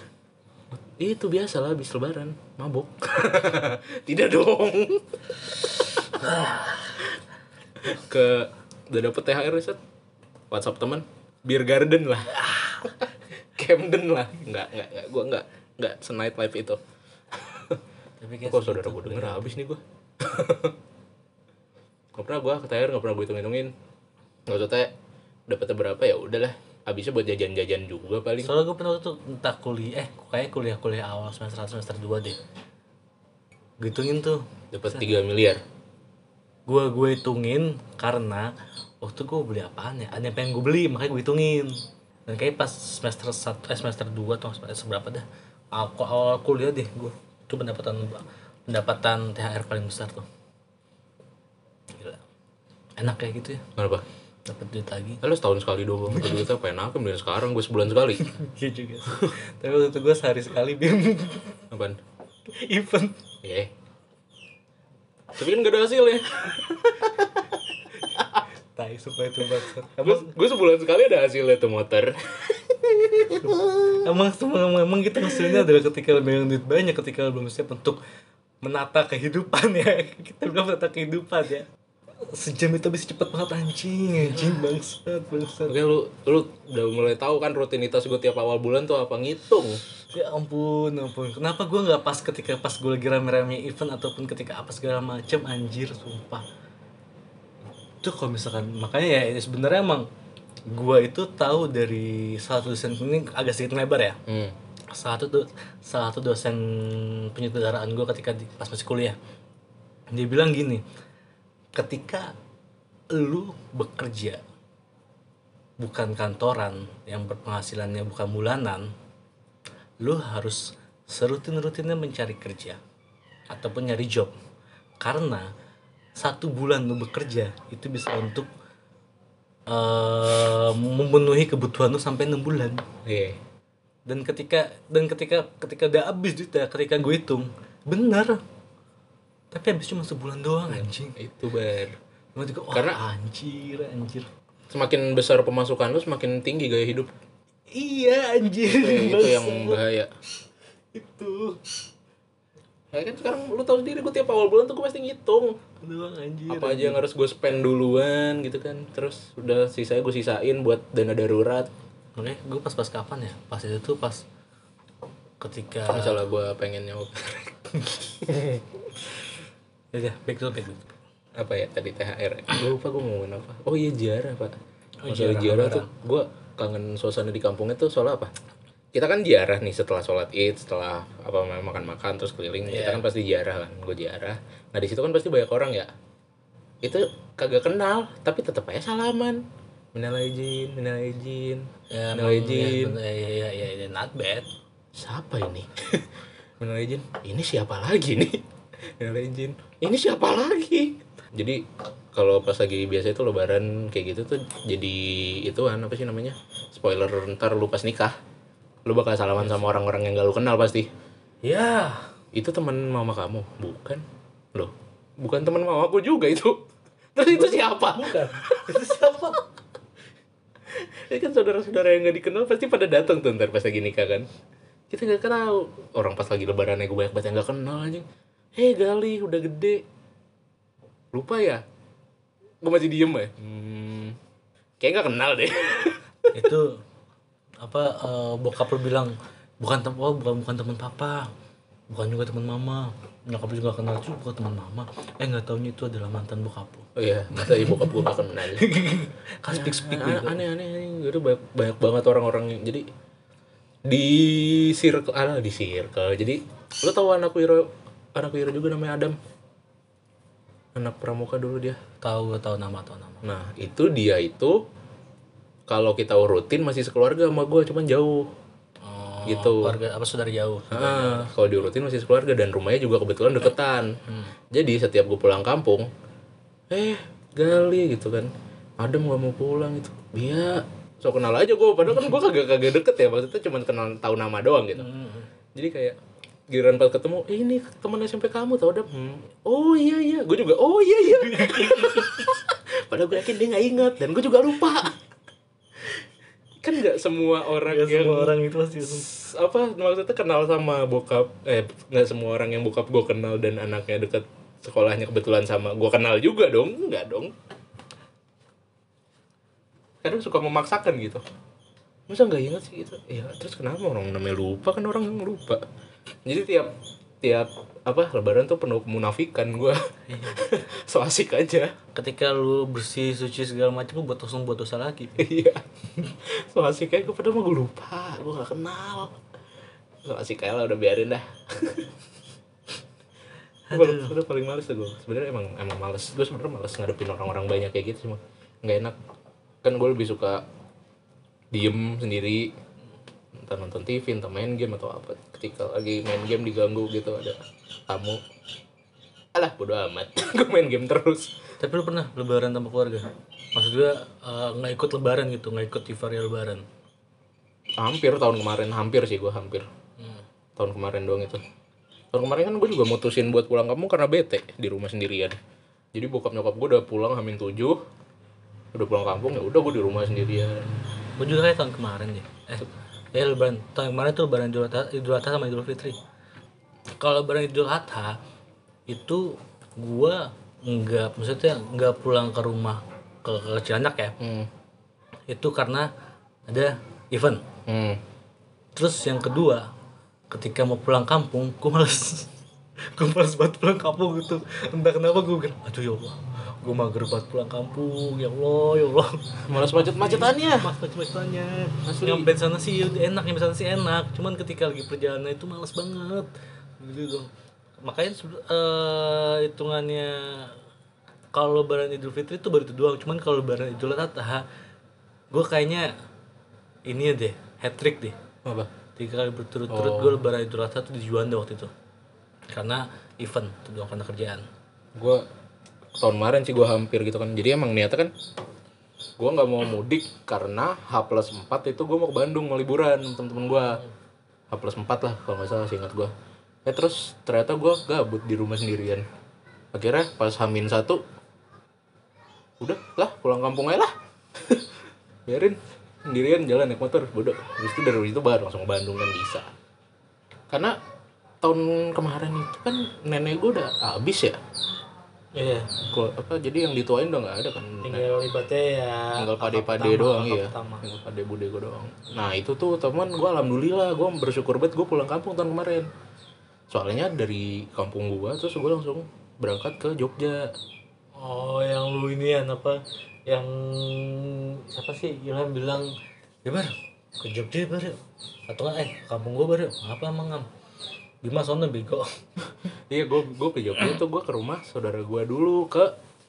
Itu biasa lah habis lebaran. Mabuk [laughs] tidak dong. [sighs] Ke udah dapet THR set WhatsApp teman. Beer Garden lah. [laughs] Camden lah. Nggak nggak nggak. Gue nggak nggak senight life itu. Tapi kok saudara gue denger habis nih gue nggak pernah gue ke THR nggak pernah gue hitung hitungin nggak usah teh dapetnya berapa? Ya udahlah habisnya buat jajan-jajan juga paling. Soalnya gue pernah itu entah kuliah eh kayak kuliah kuliah awal semester 1 semester 2 deh. Gue hitungin tuh. Dapat 3 miliar. Gue gue hitungin karena waktu gue beli apaan ya? Ada yang pengen gue beli makanya gue hitungin. Dan kayak pas semester satu eh, semester 2 atau semester berapa dah. Awal, awal kuliah deh gue itu pendapatan pendapatan THR paling besar tuh gila. Enak kayak gitu ya. Kenapa? Dapat duit lagi. Lalu setahun sekali doang Itu duitnya apa? Enak kemudian sekarang gue sebulan sekali. [laughs] Iya juga. Tapi waktu itu gue sehari sekali bim Apaan? event. Iya. Tapi kan gak ada hasilnya. [laughs] Tai supaya itu bangsat. Gue sebulan sekali ada hasilnya tuh motor. Emang emang, emang kita hasilnya adalah ketika megang duit banyak ketika belum siap untuk menata kehidupan ya. [laughs] Kita belum menata kehidupan ya. Sejam itu bisa cepet banget anjing anjing bangsat bangsat. Oke lu lu udah mulai tahu kan rutinitas gue tiap awal bulan tuh apa? Ngitung. Ya ampun ampun. Kenapa gue nggak pas ketika pas gue lagi rame-rame event ataupun ketika apa segala macam anjir sumpah. Itu kalau misalkan makanya ya sebenarnya emang gue itu tahu dari satu dosen ini agak sedikit lebar ya. Hmm. Salah satu salah satu dosen penyutradaraan gue ketika di, pas masih kuliah. Dia bilang gini ketika lu bekerja bukan kantoran yang berpenghasilannya bukan bulanan lu harus serutin-rutinnya mencari kerja ataupun nyari job. Karena satu bulan lu bekerja itu bisa untuk eh, memenuhi kebutuhan lu sampai enam bulan. Iya dan ketika dan ketika ketika udah habis duitnya ketika gue hitung bener. Tapi habis cuma sebulan doang anjing. Itu bar Cuma juga, wah, Karena- anjir anjir. Semakin besar pemasukan lu semakin tinggi gaya hidup. Iya anjir. Itu, itu yang bahaya. Itu. Ya kan sekarang lu tahu sendiri gue tiap awal bulan tuh gue pasti ngitung. Doang anjir apa aja yang harus gue spend duluan gitu kan. Terus udah sisanya gue sisain buat dana darurat Makanya gue pas pas kapan ya? Pas itu tuh pas ketika misalnya gue pengen nyawa [laughs] ya udah, back to back apa ya? Tadi THR gue lupa gue mau ngomongin apa. Oh iya ziarah pak. Oh, masalah ziarah ziarah tuh gue kangen suasana di kampungnya tuh soalnya apa? Kita kan ziarah nih setelah sholat id setelah apa makan makan terus keliling. Kita Iya. kan pasti ziarah kan gue ziarah. Nah di situ kan pasti banyak orang ya. Itu kagak kenal tapi tetap aja salaman. Minal izin minal izin ya emang, izin. ya, ya, ya, ya, ya, not bad. Siapa ini? [laughs] Minal izin. Ini siapa lagi nih? Minal izin. Ini siapa lagi? Jadi kalau pas lagi biasa itu lebaran kayak gitu tuh jadi ituan apa sih namanya? Spoiler ntar lu pas nikah lu bakal salaman sama orang-orang yang gak lu kenal pasti. Ya itu teman mama kamu? Bukan. Loh bukan teman mama aku juga itu. Terus itu siapa? Bukan. Itu siapa [laughs] ya kan saudara-saudara yang gak dikenal pasti pada datang tuh ntar pas lagi nikah kan. Kita nggak kenal. Orang pas lagi lebaran gue banyak banget yang nggak kenal aja. Hei gali udah gede. Lupa ya? Gue masih diem ya? Hmm, kayak nggak kenal deh. [laughs] Itu apa eh, bokap lu bilang bukan tem oh, bukan bukan teman papa. Bukan juga teman mama nyokap juga kenal juga teman mama. Eh nggak taunya itu adalah mantan bokap lu. Oh iya masa ibu bokap gue gak kenal. [laughs] Kan speak speak aneh gitu. aneh aneh aneh. Jadi banyak, banyak banget orang-orang yang jadi di circle ah di circle. Jadi lo tau anak Wiro anak Wiro juga namanya Adam? Anak pramuka dulu dia. Tahu tahu nama tahu nama. Nah itu dia itu kalau kita urutin masih sekeluarga sama gue cuman jauh oh, Gitu. keluarga apa saudara jauh Ah, kalau diurutin masih sekeluarga dan rumahnya juga kebetulan deketan. Jadi setiap gue pulang kampung, eh gali gitu kan, Adam gak mau pulang gitu. Iya, so kenal aja gue. Padahal kan gue kagak kagak deket ya, maksudnya cuma kenal tahu nama doang gitu. Hmm. Jadi kayak giliran pas ketemu, eh, ini teman SMP kamu tau Adam? Hmm. Oh iya iya, gue juga. Oh iya iya. [laughs] Padahal gue yakin dia nggak ingat dan gue juga lupa. Kan nggak semua orang Gak yang semua orang itu pasti. apa maksudnya kenal sama bokap eh nggak semua orang yang bokap gue kenal dan anaknya deket sekolahnya kebetulan sama gue kenal juga dong. Nggak dong. Kadang suka memaksakan gitu. Masa nggak ingat sih gitu? Ya terus kenapa orang namanya lupa? Kan orang yang lupa. Jadi tiap tiap apa lebaran tuh penuh kemunafikan gue [laughs] so asik aja. Ketika lu bersih suci segala macam lu buat langsung buat dosa lagi. [laughs] Iya. So asik aja gue padahal mah gue lupa gue gak kenal. So asik aja lah udah biarin dah. [laughs] Gue paling males tuh gue sebenarnya emang emang males. Gue sebenarnya males ngadepin orang-orang banyak kayak gitu cuma nggak enak. Kan gue lebih suka diem sendiri entah nonton TV entah main game atau apa. Ketika lagi main game diganggu gitu ada tamu. Alah bodo amat. [laughs] Gue main game terus. Tapi lu pernah lebaran tanpa keluarga? Maksud gue eh, nggak ikut lebaran gitu nggak ikut Tifaria lebaran. Hampir tahun kemarin hampir sih gue hampir. Hmm. tahun kemarin doang itu. Tahun kemarin kan gue juga mutusin buat pulang kampung karena bete di rumah sendirian. Jadi bokap nyokap gue udah pulang hamin tujuh. Udah pulang kampung ya udah gue di rumah sendirian. Gue juga kayak tahun kemarin deh eh ya lebaran tahun kemarin tuh lebaran idul adha, idul adha sama idul fitri. Kalau lebaran idul adha itu gua nggak maksudnya nggak pulang ke rumah ke, ke Cilandak ya. Hmm. itu karena ada event. Hmm. terus yang kedua ketika mau pulang kampung gue males. [laughs] Gue males banget pulang kampung gitu. Entah kenapa gue bilang aduh ya Allah gue mager banget pulang kampung ya Allah ya Allah. Malas macet macetannya mas macet-macetannya. Asli. nyampe sana sih enak nyampe sana sih enak. Cuman ketika lagi perjalanan itu males banget. Gitu dong. Makanya eh, hitungannya kalau lebaran idul fitri itu baru itu doang. Cuman kalau lebaran idul adha gue kayaknya ini deh hat trick deh. Apa? Tiga kali berturut-turut gue lebaran idul adha tuh di Juanda waktu itu. Karena event itu doang karena kerjaan. Gue tahun kemarin sih gue hampir gitu kan. Jadi emang niatnya kan gue nggak mau mudik karena H plus 4 itu gue mau ke Bandung mau liburan temen-temen gue H plus 4 lah kalau nggak salah seingat gue ya terus ternyata gue gabut di rumah sendirian. Akhirnya pas Hamin satu udah lah pulang kampung aja lah. [laughs] Biarin sendirian jalan naik motor bodoh. Habis itu dari itu baru langsung ke Bandung kan bisa. Karena tahun kemarin itu kan nenek gue udah habis ya iya Kalo- apa jadi yang dituain udah nggak ada kan tinggal libatnya ya tinggal pade-pade doang iya tinggal pade bude gue doang nah itu tuh teman gue alhamdulillah gue bersyukur banget gue pulang kampung tahun kemarin soalnya dari kampung gue terus gue langsung berangkat ke Jogja Oh, yang lu ini ya apa? Yang siapa sih Ilham bilang, ya bar, ke Jogja bar yuk." Atau eh kampung gua bar yuk." Apa emang ngam? Bima sono bego. [laughs] iya gue gue ke Jogja tuh gue ke rumah saudara gue dulu ke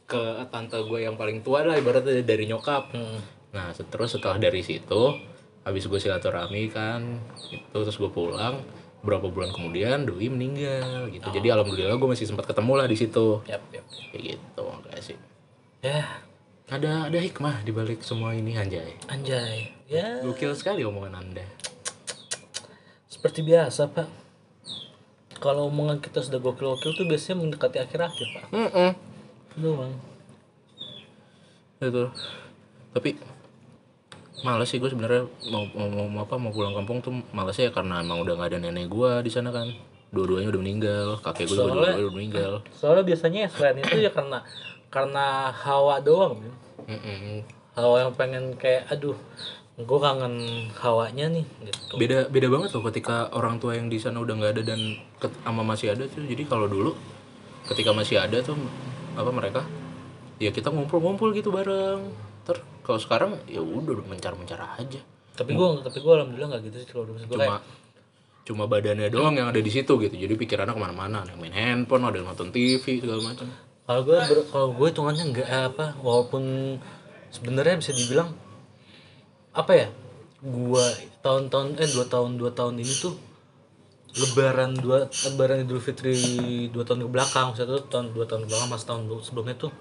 ke tante gue yang paling tua lah ibaratnya dari nyokap Hmm. Nah, terus setelah dari situ, habis gue silaturahmi kan, itu terus gue pulang. Berapa bulan kemudian, Doi meninggal gitu. Jadi alhamdulillah gue masih sempat ketemu lah di situ. Yap, yap. Kayak gitu, makanya sih. Ya, Ada ada hikmah di balik semua ini anjay. anjay. Ya, Gokil sekali omongan anda. seperti biasa, Pak. Kalau omongan kita sudah gokil-gokil tuh biasanya mendekati akhir-akhir, Pak. Mm Doang. Itu. Tapi males sih gue sebenarnya mau, mau, mau apa mau pulang kampung tuh males ya karena emang udah nggak ada nenek gue di sana kan. Dua-duanya udah meninggal, kakek gue Soalnya- udah meninggal. Soalnya biasanya selain itu ya karena karena hawa doang, Bim. Mm-mm. Hawa yang pengen kayak aduh, gue kangen hawanya nih gitu. beda beda banget loh ketika orang tua yang di sana udah nggak ada dan ama masih ada tuh. Jadi kalau dulu ketika masih ada tuh apa mereka ya kita ngumpul-ngumpul gitu bareng. Ter kalau sekarang ya udah mencar-mencar aja. Tapi gue tapi gue alhamdulillah nggak gitu sih kalau dulu. Cuma cuma badannya doang yang ada di situ gitu. Jadi pikirannya ke mana-mana. Ada yang main handphone ada yang nonton TV segala macam. Kalau gue kalau gue hitungannya nggak apa walaupun sebenarnya bisa dibilang apa ya gue tahun-tahun eh dua tahun dua tahun ini tuh lebaran dua lebaran idul fitri dua tahun ke belakang tuh tahun dua tahun ke belakang mas tahun sebelumnya tuh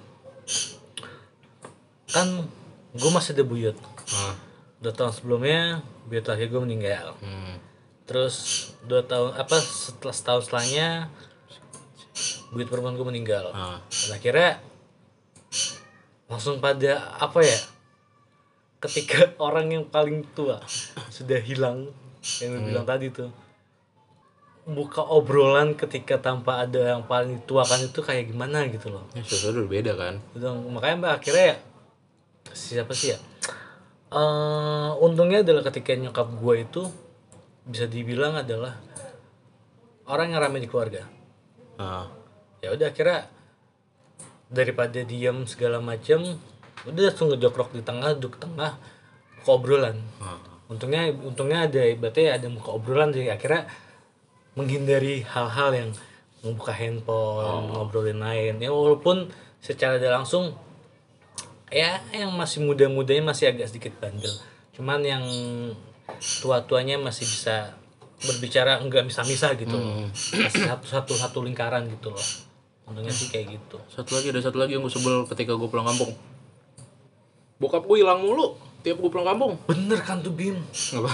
kan gue masih ada buyut. Nah, dua tahun sebelumnya buyut laki gue meninggal. Hmm, terus dua tahun apa setelah setahun setelahnya buyut perempuan gue meninggal. Nah, dan akhirnya langsung pada apa ya ketika [laughs] orang yang paling tua sudah hilang yang lu bilang tadi tuh buka obrolan ketika tanpa ada yang paling tua kan itu kayak gimana gitu loh. Ya sesuatu udah beda kan? Gitu, makanya mbak akhirnya ya siapa sih ya? Eh untungnya adalah ketika nyokap gue itu bisa dibilang adalah orang yang ramai di keluarga. Ah, ya udah akhirnya daripada diam segala macam udah langsung ngejokrok di tengah duduk tengah ke obrolan. Ah. untungnya untungnya ada ibaratnya ada muka obrolan jadi akhirnya menghindari hal-hal yang membuka handphone ngobrolin lain. Ya walaupun secara tidak langsung ya yang masih muda-mudanya masih agak sedikit bandel. Cuman yang tua-tuanya masih bisa berbicara enggak misah-misah gitu loh. Masih satu satu satu lingkaran gitu loh. Untungnya sih kayak gitu. Satu lagi ada satu lagi yang gue sebel ketika gue pulang kampung. Bokap gue hilang mulu tiap gue pulang kampung. bener kan tuh Bim Apa?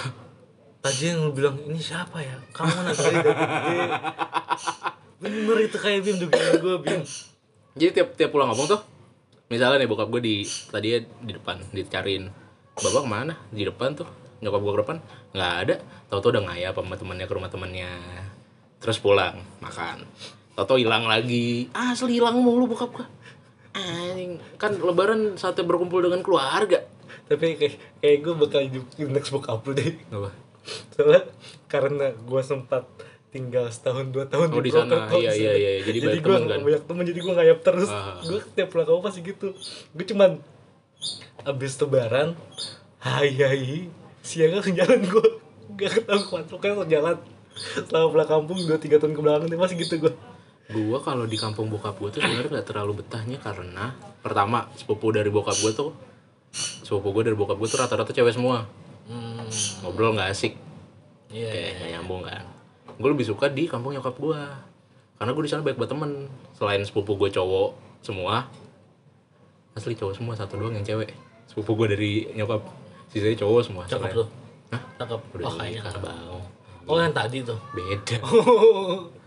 tadi yang lu bilang ini siapa ya kamu anak dari gede bener itu kayak Bim dugaan gue Bim Jadi tiap tiap pulang kampung tuh, misalnya nih bokap gue di tadi di depan dicariin, bapak ke mana? Di depan tuh, nyokap gue ke depan nggak ada. Tahu-tahu udah ngayap sama temennya ke rumah temennya. Terus pulang makan. Tahu-tahu hilang lagi. Asli hilang mulu bokap gue. Anjing, kan lebaran saatnya berkumpul dengan keluarga. tapi kayak kayak gue bakal hidup next book upload deh Apa? soalnya karena gue sempat tinggal setahun dua tahun Oh, di sana. Purwokerto, Iya, di iya, sana. iya. Jadi banyak gue temen kan? banyak temen jadi gue ngayap terus Ah. gue setiap pulang kampung pasti gitu gue cuman abis lebaran hai hai siang langsung jalan gue gak ketemu ke mana pokoknya langsung jalan selama pulang kampung dua tiga tahun ke belakang masih gitu gue Gua kalau di kampung bokap gue tuh sebenarnya nggak terlalu betahnya karena pertama sepupu dari bokap gue tuh sepupu gue dari bokap gue tuh rata-rata cewek semua. Hmm. Ngobrol nggak asik. Iya kayak nggak nyambung kan. Gue lebih suka di kampung nyokap gue karena gue di sana banyak banget temen. Selain sepupu gue cowok semua asli cowok semua satu doang yang cewek. Sepupu gue dari nyokap sisanya cowok semua cakep tuh. Hah? cakep. Udah oh kayaknya nikah bang oh yang tadi tuh. Beda [laughs]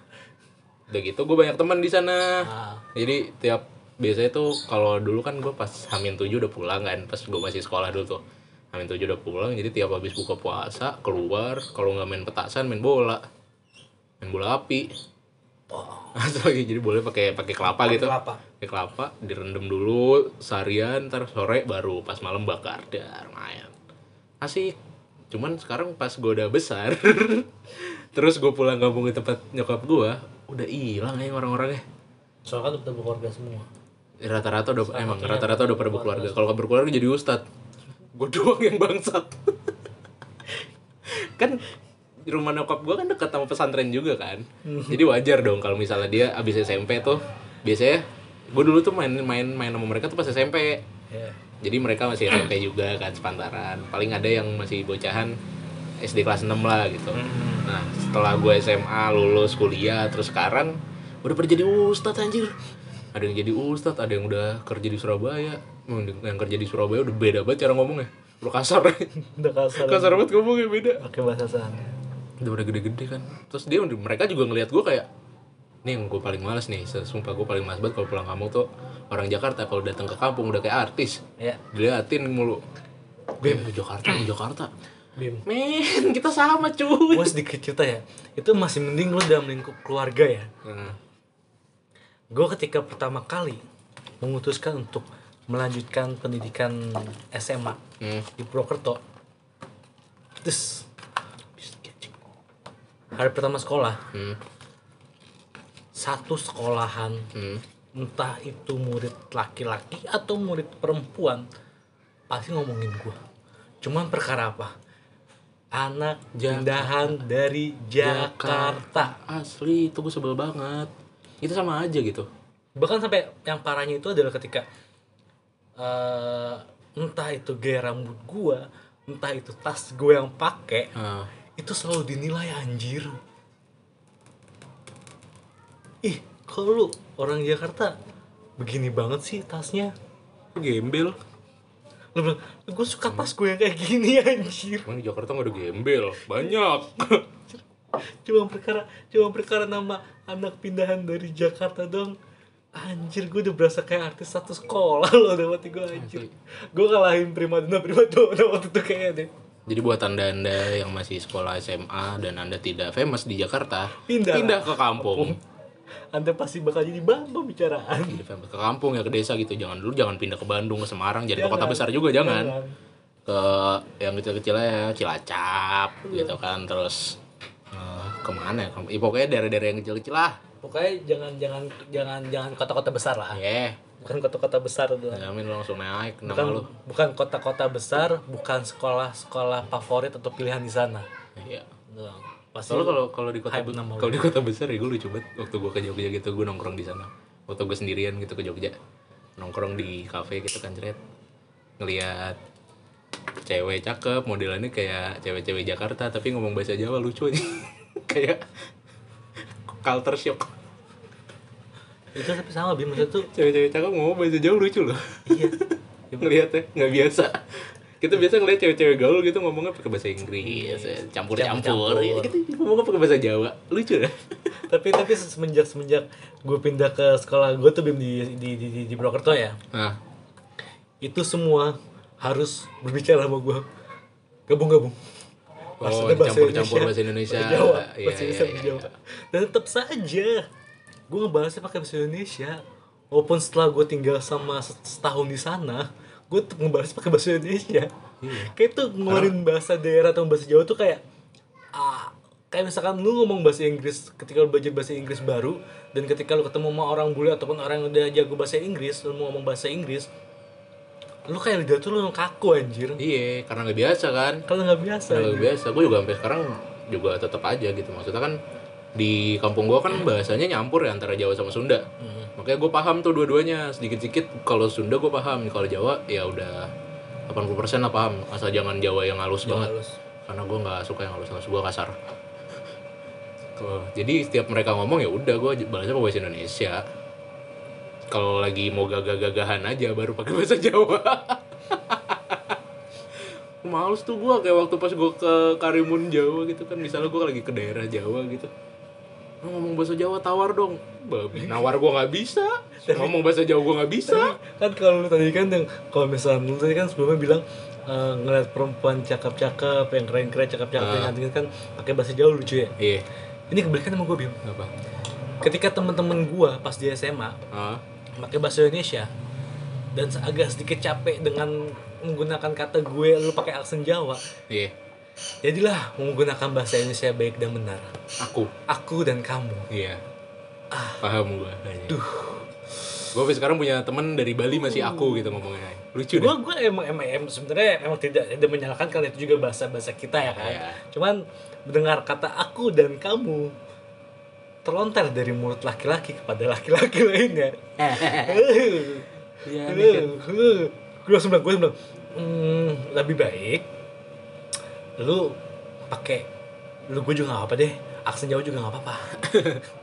udah gitu gue banyak teman di sana. Ah. Jadi tiap biasanya tuh kalau dulu kan gue pas Hamin 7 udah pulang kan pas gue masih sekolah dulu tuh. Hamin 7 udah pulang jadi tiap habis buka puasa keluar kalau nggak main petasan main bola. Main bola api. Oh. [laughs] Jadi boleh pakai pakai kelapa gitu. kelapa. Pakai kelapa direndam dulu seharian ntar sore baru pas malam bakar. Dar lumayan asik. Cuman sekarang pas gue udah besar [laughs] terus gue pulang kampung ke tempat nyokap gue udah hilang ya orang-orangnya. Soalnya kan udah berkeluarga semua. Rata-rata udah emang rata-rata udah pada berkeluarga. kalau nggak berkeluarga jadi ustad gue doang yang bangsat. [laughs] Kan di rumah nyokap gue kan dekat sama pesantren juga kan. Jadi wajar dong kalau misalnya dia abis SMP tuh. Biasanya gue dulu tuh main main main sama mereka tuh pas SMP ya jadi mereka masih SMP juga kan sepantaran. Paling ada yang masih bocahan SD kelas 6 lah gitu. Nah setelah gue SMA lulus kuliah terus sekarang udah pada jadi ustadz anjir. Ada yang jadi ustadz ada yang udah kerja di Surabaya. Hmm, yang kerja di Surabaya udah beda banget cara ngomongnya. Udah kasar. [laughs] Udah kasar. Kasar banget ngomongnya beda. Pakai bahasa sana udah udah gede-gede kan. Terus dia mereka juga ngelihat gue kayak nih yang gue paling males nih sumpah gue paling males banget kalau pulang kampung tuh orang Jakarta kalau datang ke kampung udah kayak artis. Ya diliatin mulu. Ke Jakarta ke Jakarta Bim. Men kita sama cuy. Gue sedikit cerita ya. Itu masih mending lu dalam lingkup keluarga ya. Nah, gue ketika pertama kali memutuskan untuk melanjutkan pendidikan SMA hmm. di Purwokerto. Terus hari pertama sekolah. Hmm. satu sekolahan. Hmm. entah itu murid laki-laki atau murid perempuan pasti ngomongin gua. Cuman perkara apa anak pindahan dari Jakarta. Asli itu gue sebel banget. Itu sama aja gitu. Bahkan sampai yang parahnya itu adalah ketika eh, entah itu gaya rambut gua entah itu tas gue yang pakai nah, itu selalu dinilai anjir. Ih kok lu orang Jakarta begini banget sih tasnya? Gembel lu bilang gue suka tas gue yang kayak gini [laughs] anjir. Emang di Jakarta nggak ada gembel banyak. [laughs] Cuma perkara cuma perkara nama anak pindahan dari Jakarta dong. Anjir gue udah berasa kayak artis satu sekolah [laughs] loh udah mati gue anjir. Gue kalahin primadona primadona waktu itu kayaknya deh. Jadi buat anda anda yang masih sekolah SMA dan anda tidak famous di Jakarta Pindah. ke kampung anda pasti bakal jadi bahan pembicaraan Jadi famous ke kampung ya ke desa gitu. Jangan dulu jangan pindah ke Bandung ke Semarang jadi ke kota Jangan. besar juga jangan. Jangan. ke yang kecil-kecilnya ya Cilacap gitu kan. Terus eh, ke mana ya? Ya, pokoknya daerah-daerah yang kecil-kecil lah. Pokoknya jangan jangan jangan jangan kota-kota besar lah. Ya bukan kota-kota besar tuh. Jamin lu langsung naik nama bukan lu. bukan kota-kota besar bukan sekolah-sekolah favorit atau pilihan di sana. Iya. Doang. Pasti Soalnya kalau kalau di kota kalau di kota besar ya gue lucu banget. Waktu gue ke Jogja gitu gue nongkrong di sana. Waktu gue sendirian gitu ke Jogja. Nongkrong di kafe gitu kan ceret ngelihat cewek cakep modelannya kayak cewek-cewek Jakarta tapi ngomong bahasa Jawa lucu aja. [laughs] Kayak culture shock. Itu tapi sama bim. Maksudnya tuh cewek-cewek cakep ngomong bahasa Jawa lucu loh. Iya. [laughs] Ngelihatnya nggak biasa kita biasa ngeliat cewek-cewek gaul gitu ngomongnya pakai bahasa Inggris. Campur-campur. Campur-campur. ya, gitu. Ngomongnya pakai bahasa Jawa. Lucu dah [laughs] tapi tapi semenjak semenjak gue pindah ke sekolah gue tuh bim di di di, di, di Purwokerto ya. Nah itu semua harus berbicara sama gue gabung-gabung. Oh, Maksudnya campur-campur bahasa Indonesia. bahasa Jawa, Iya, bahasa iya, Indonesia, iya, bahasa Jawa. Dan tetap saja, gue ngebahasnya pakai bahasa Indonesia. Walaupun setelah gue tinggal sama set- setahun di sana, gue tetap ngebahas pakai bahasa Indonesia. Iya. Kayak tuh ngeluarin bahasa daerah atau bahasa Jawa tuh kayak, ah, kayak misalkan lu ngomong bahasa Inggris ketika lu belajar bahasa Inggris baru dan ketika lu ketemu sama orang bule ataupun orang yang udah jago bahasa Inggris lu mau ngomong bahasa Inggris lu kayak lidah tuh lu kaku anjir Iya, karena nggak biasa kan. kalau nggak biasa Karena nggak biasa. Gue juga sampai sekarang juga tetap aja gitu. Maksudnya kan di kampung gue kan bahasanya nyampur ya antara Jawa sama Sunda. Makanya gue paham tuh dua-duanya sedikit-sedikit. Kalau Sunda gue paham, kalau Jawa ya udah 80% lah paham. Asal jangan Jawa yang halus banget. halus. Karena gue nggak suka yang halus-halus. Gue kasar. Jadi setiap mereka ngomong ya udah gue balasnya pakai bahasa Indonesia. Kalau lagi mau gagah-gagahan aja baru pakai bahasa Jawa. [laughs] Males tuh gue kayak waktu pas gue ke Karimun Jawa gitu kan misalnya gue lagi ke daerah Jawa gitu ngomong bahasa Jawa tawar dong. Babi. Nawar gue nggak bisa. Ngomong bahasa Jawa gue nggak bisa. kan kalau lu tadi kan yang kalau misalnya lu tadi kan sebelumnya bilang eh, ngeliat perempuan cakep-cakep yang keren-keren cakep-cakep yang Ah. ganteng kan pakai bahasa Jawa lucu ya? Iya. Ini kebalikan sama gue bim. Apa? Ketika temen-temen gue pas di SMA ah. pakai bahasa Indonesia dan agak sedikit capek dengan menggunakan kata gue lu pakai aksen Jawa iya jadilah menggunakan bahasa Indonesia baik dan benar. Aku. Aku dan kamu. Iya. Paham gue duh. Gue sekarang punya temen dari Bali masih aku gitu ngomongnya. Lucu deh. gue emang emang, emang sebenarnya emang tidak tidak menyalahkan karena itu juga bahasa bahasa kita ya kan? Iya. cuman mendengar kata aku dan kamu terlontar dari mulut laki-laki kepada laki-laki [laughs] lainnya. [laughs] Iya, kan. gue langsung bilang gue bilang "Hmm, lebih baik lu pakai lu gue juga nggak apa deh. Aksen Jawa juga nggak apa-apa.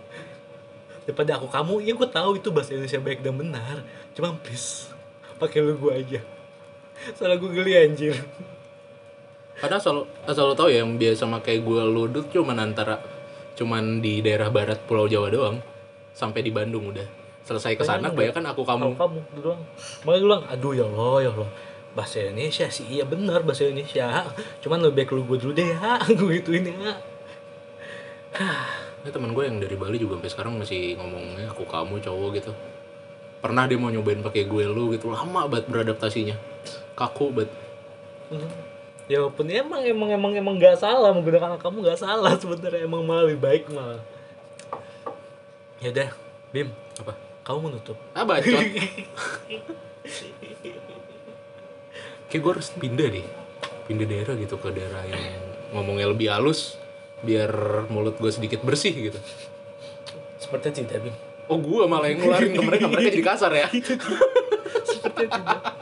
[laughs] Daripada aku kamu ya gue tahu itu bahasa Indonesia baik dan benar. Cuma please pakai lu gue aja. Salah gue geli anjir. Karena asal asal lo tau ya yang biasa pakai gue ludut cuman antara cuman di daerah barat Pulau Jawa doang. Sampai di Bandung udah. Selesai ke sana Bayangin kebanyakan aku kamu. Kamu kamu doang. Makanya gue bilang aduh ya Allah ya Allah bahasa Indonesia sih iya benar bahasa Indonesia. Cuman lebih baik lu gue dulu deh ya [laughs] gue gituin ya ya, teman gue yang dari Bali juga sampai sekarang masih ngomongnya aku kamu cowok gitu. Pernah dia mau nyobain pakai gue lu gitu. Lama banget beradaptasinya. Kaku banget. Ya walaupun emang emang emang emang nggak salah menggunakan kamu nggak salah sebenarnya. Emang malah lebih baik malah. Ya udah Bim. Apa? Kamu menutup. Ah bacot [laughs] kayak gue harus pindah deh. Pindah daerah gitu ke daerah yang ngomongnya lebih halus biar mulut gue sedikit bersih gitu. Sepertinya tidak Bim. Oh gue malah yang ngeluarin ke mereka. Mereka jadi kasar ya? Sepertinya tidak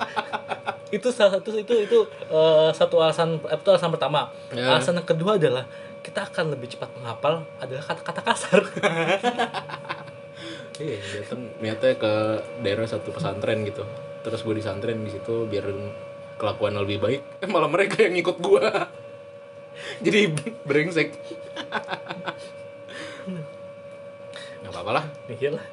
itu salah satu itu itu eh, satu alasan itu alasan pertama. Ya. alasan yang kedua adalah kita akan lebih cepat menghafal adalah kata-kata kasar. [laughs] Iya datang niatnya ke daerah satu pesantren gitu. Terus gue disantren di situ biar kelakuan lebih baik eh, malah mereka yang ngikut gue [laughs] jadi brengsek [laughs] nggak apa-apa lah Iya lah.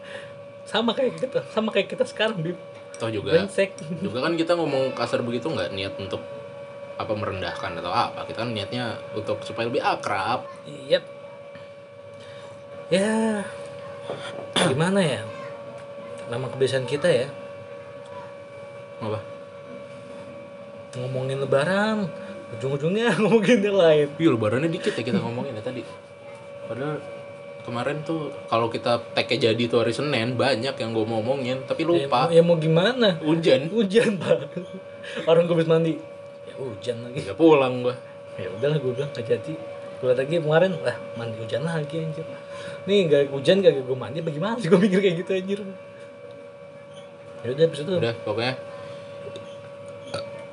sama kayak kita sama kayak kita sekarang Bim toh juga brengsek juga kan kita ngomong kasar begitu nggak niat untuk apa merendahkan atau apa kita kan niatnya untuk supaya lebih akrab Yep. Ya, [clears throat] gimana ya? Nama kebiasaan kita ya. apa ngomongin lebaran ujung-ujungnya [laughs] ngomongin yang lain. Iya lebarannya dikit ya kita ngomongin ya tadi. Padahal kemarin tuh kalau kita tag-nya jadi tuh hari Senin banyak yang gue ngomongin tapi lupa. ya mau gimana? Hujan. [laughs] hujan pak. Orang gue habis mandi. Ya hujan lagi. Nggak pulang gua. ya udahlah gue bilang gak jadi. Gue lagi kemarin lah mandi hujan lagi anjir. Nih gak hujan gak gue mandi bagaimana sih? Gue mikir kayak gitu anjir. Ya udah habis itu Udah pokoknya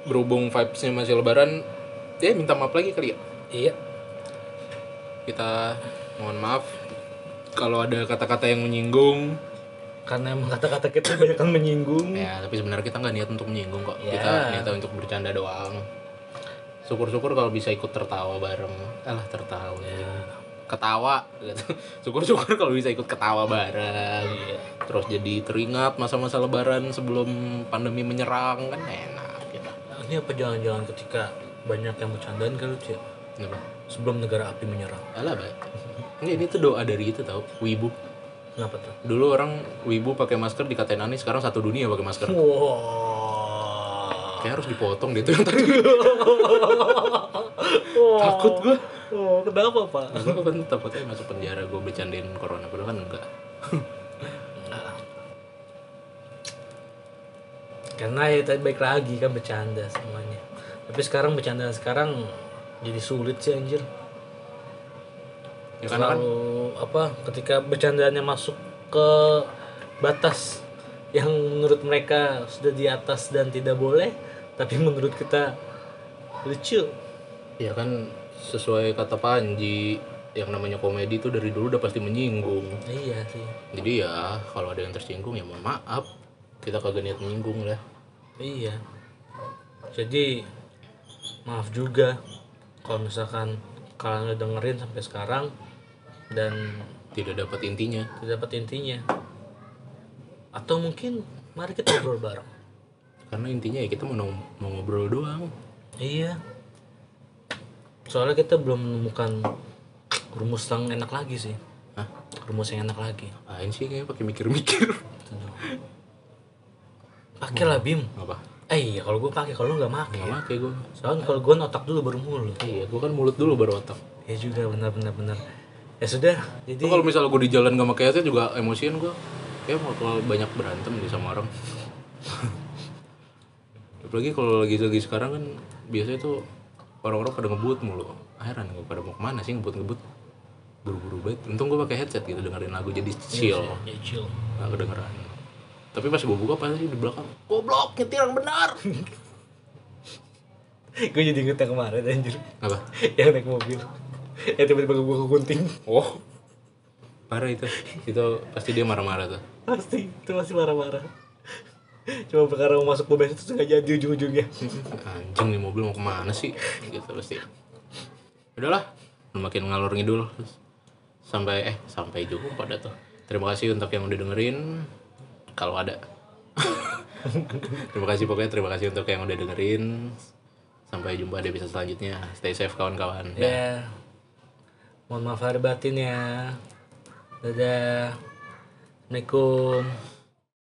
berhubung vibesnya masih lebaran ya minta maaf lagi kali ya? Iya. Kita mohon maaf kalau ada kata-kata yang menyinggung. Karena emang kata-kata kita banyak kan menyinggung. Ya tapi sebenarnya kita nggak niat untuk menyinggung kok. Ya. kita niatnya untuk bercanda doang. Syukur-syukur kalau bisa ikut tertawa bareng. Alah tertawa. Ketawa gitu. [laughs] Syukur-syukur kalau bisa ikut ketawa bareng. Terus jadi teringat masa-masa lebaran sebelum pandemi menyerang kan enak ini apa jangan-jangan ketika banyak yang bercandaan kan lucu ya? kenapa? Sebelum negara api menyerang. Alah baik ini, ini tuh doa dari itu tau. Wibu. Kenapa tuh? Dulu orang wibu pakai masker dikatain aneh sekarang satu dunia pakai masker. Wow kayak harus dipotong deh tuh yang tadi. Takut gua. Oh kenapa pak? Gue kan takutnya masuk penjara gue bercandain corona? Padahal kan enggak karena ya tadi baik lagi kan bercanda semuanya. Tapi sekarang bercanda sekarang jadi sulit sih anjir. Ya karena kan apa ketika bercandaannya masuk ke batas yang menurut mereka sudah di atas dan tidak boleh tapi [laughs] menurut kita lucu. Ya kan sesuai kata Panji yang namanya komedi itu dari dulu udah pasti menyinggung. Iya sih. Jadi ya kalau ada yang tersinggung ya mohon maaf. Kita kagak niat menyinggung lah iya. Jadi maaf juga kalau misalkan kalian udah dengerin sampai sekarang dan tidak dapat intinya. tidak dapat intinya. Atau mungkin mari kita ngobrol bareng. Karena intinya ya kita mau, mau ngobrol doang. Iya. Soalnya kita belum menemukan rumus yang enak lagi sih. Hah? rumus yang enak lagi. Ain sih kayaknya pakai mikir-mikir [laughs] pakai lah bim. Apa? Eh iya kalau gue pakai kalau lu nggak pakai nggak pakai gue soalnya kalau gue otak dulu baru mulut. Iya gue kan mulut dulu baru otak. Ya juga benar benar benar. Ya sudah jadi kalau misalnya gue di jalan gak pakai headset juga emosian gue kayak bakal banyak berantem nih sama orang. [laughs] Apalagi kalau lagi lagi sekarang kan biasanya tuh orang-orang pada ngebut mulu. Heran gue pada mau ke mana sih ngebut ngebut buru-buru banget. Untung gue pakai headset gitu dengerin lagu jadi chill. ya chill. Nggak kedengeran tapi pas gue buka pasti di belakang goblok nyetir yang benar. [laughs] Gue jadi inget yang kemarin anjir. Apa? [laughs] Yang naik mobil. Ya tiba-tiba gue kegunting oh. Parah itu. Itu pasti dia marah-marah tuh. Pasti itu masih marah-marah. Cuma perkara mau masuk mobil itu nggak jadi ujung-ujungnya. [laughs] Anjing nih mobil mau ke mana sih? Gitu pasti. Udahlah makin ngalur ngidul. Sampai eh sampai jumpa dah tuh. Terima kasih untuk yang udah dengerin kalau ada. Terima kasih pokoknya terima kasih untuk yang udah dengerin. Sampai jumpa di episode selanjutnya. Stay safe kawan-kawan. Ya. Mohon maaf lahir batin ya. Dadah. Assalamualaikum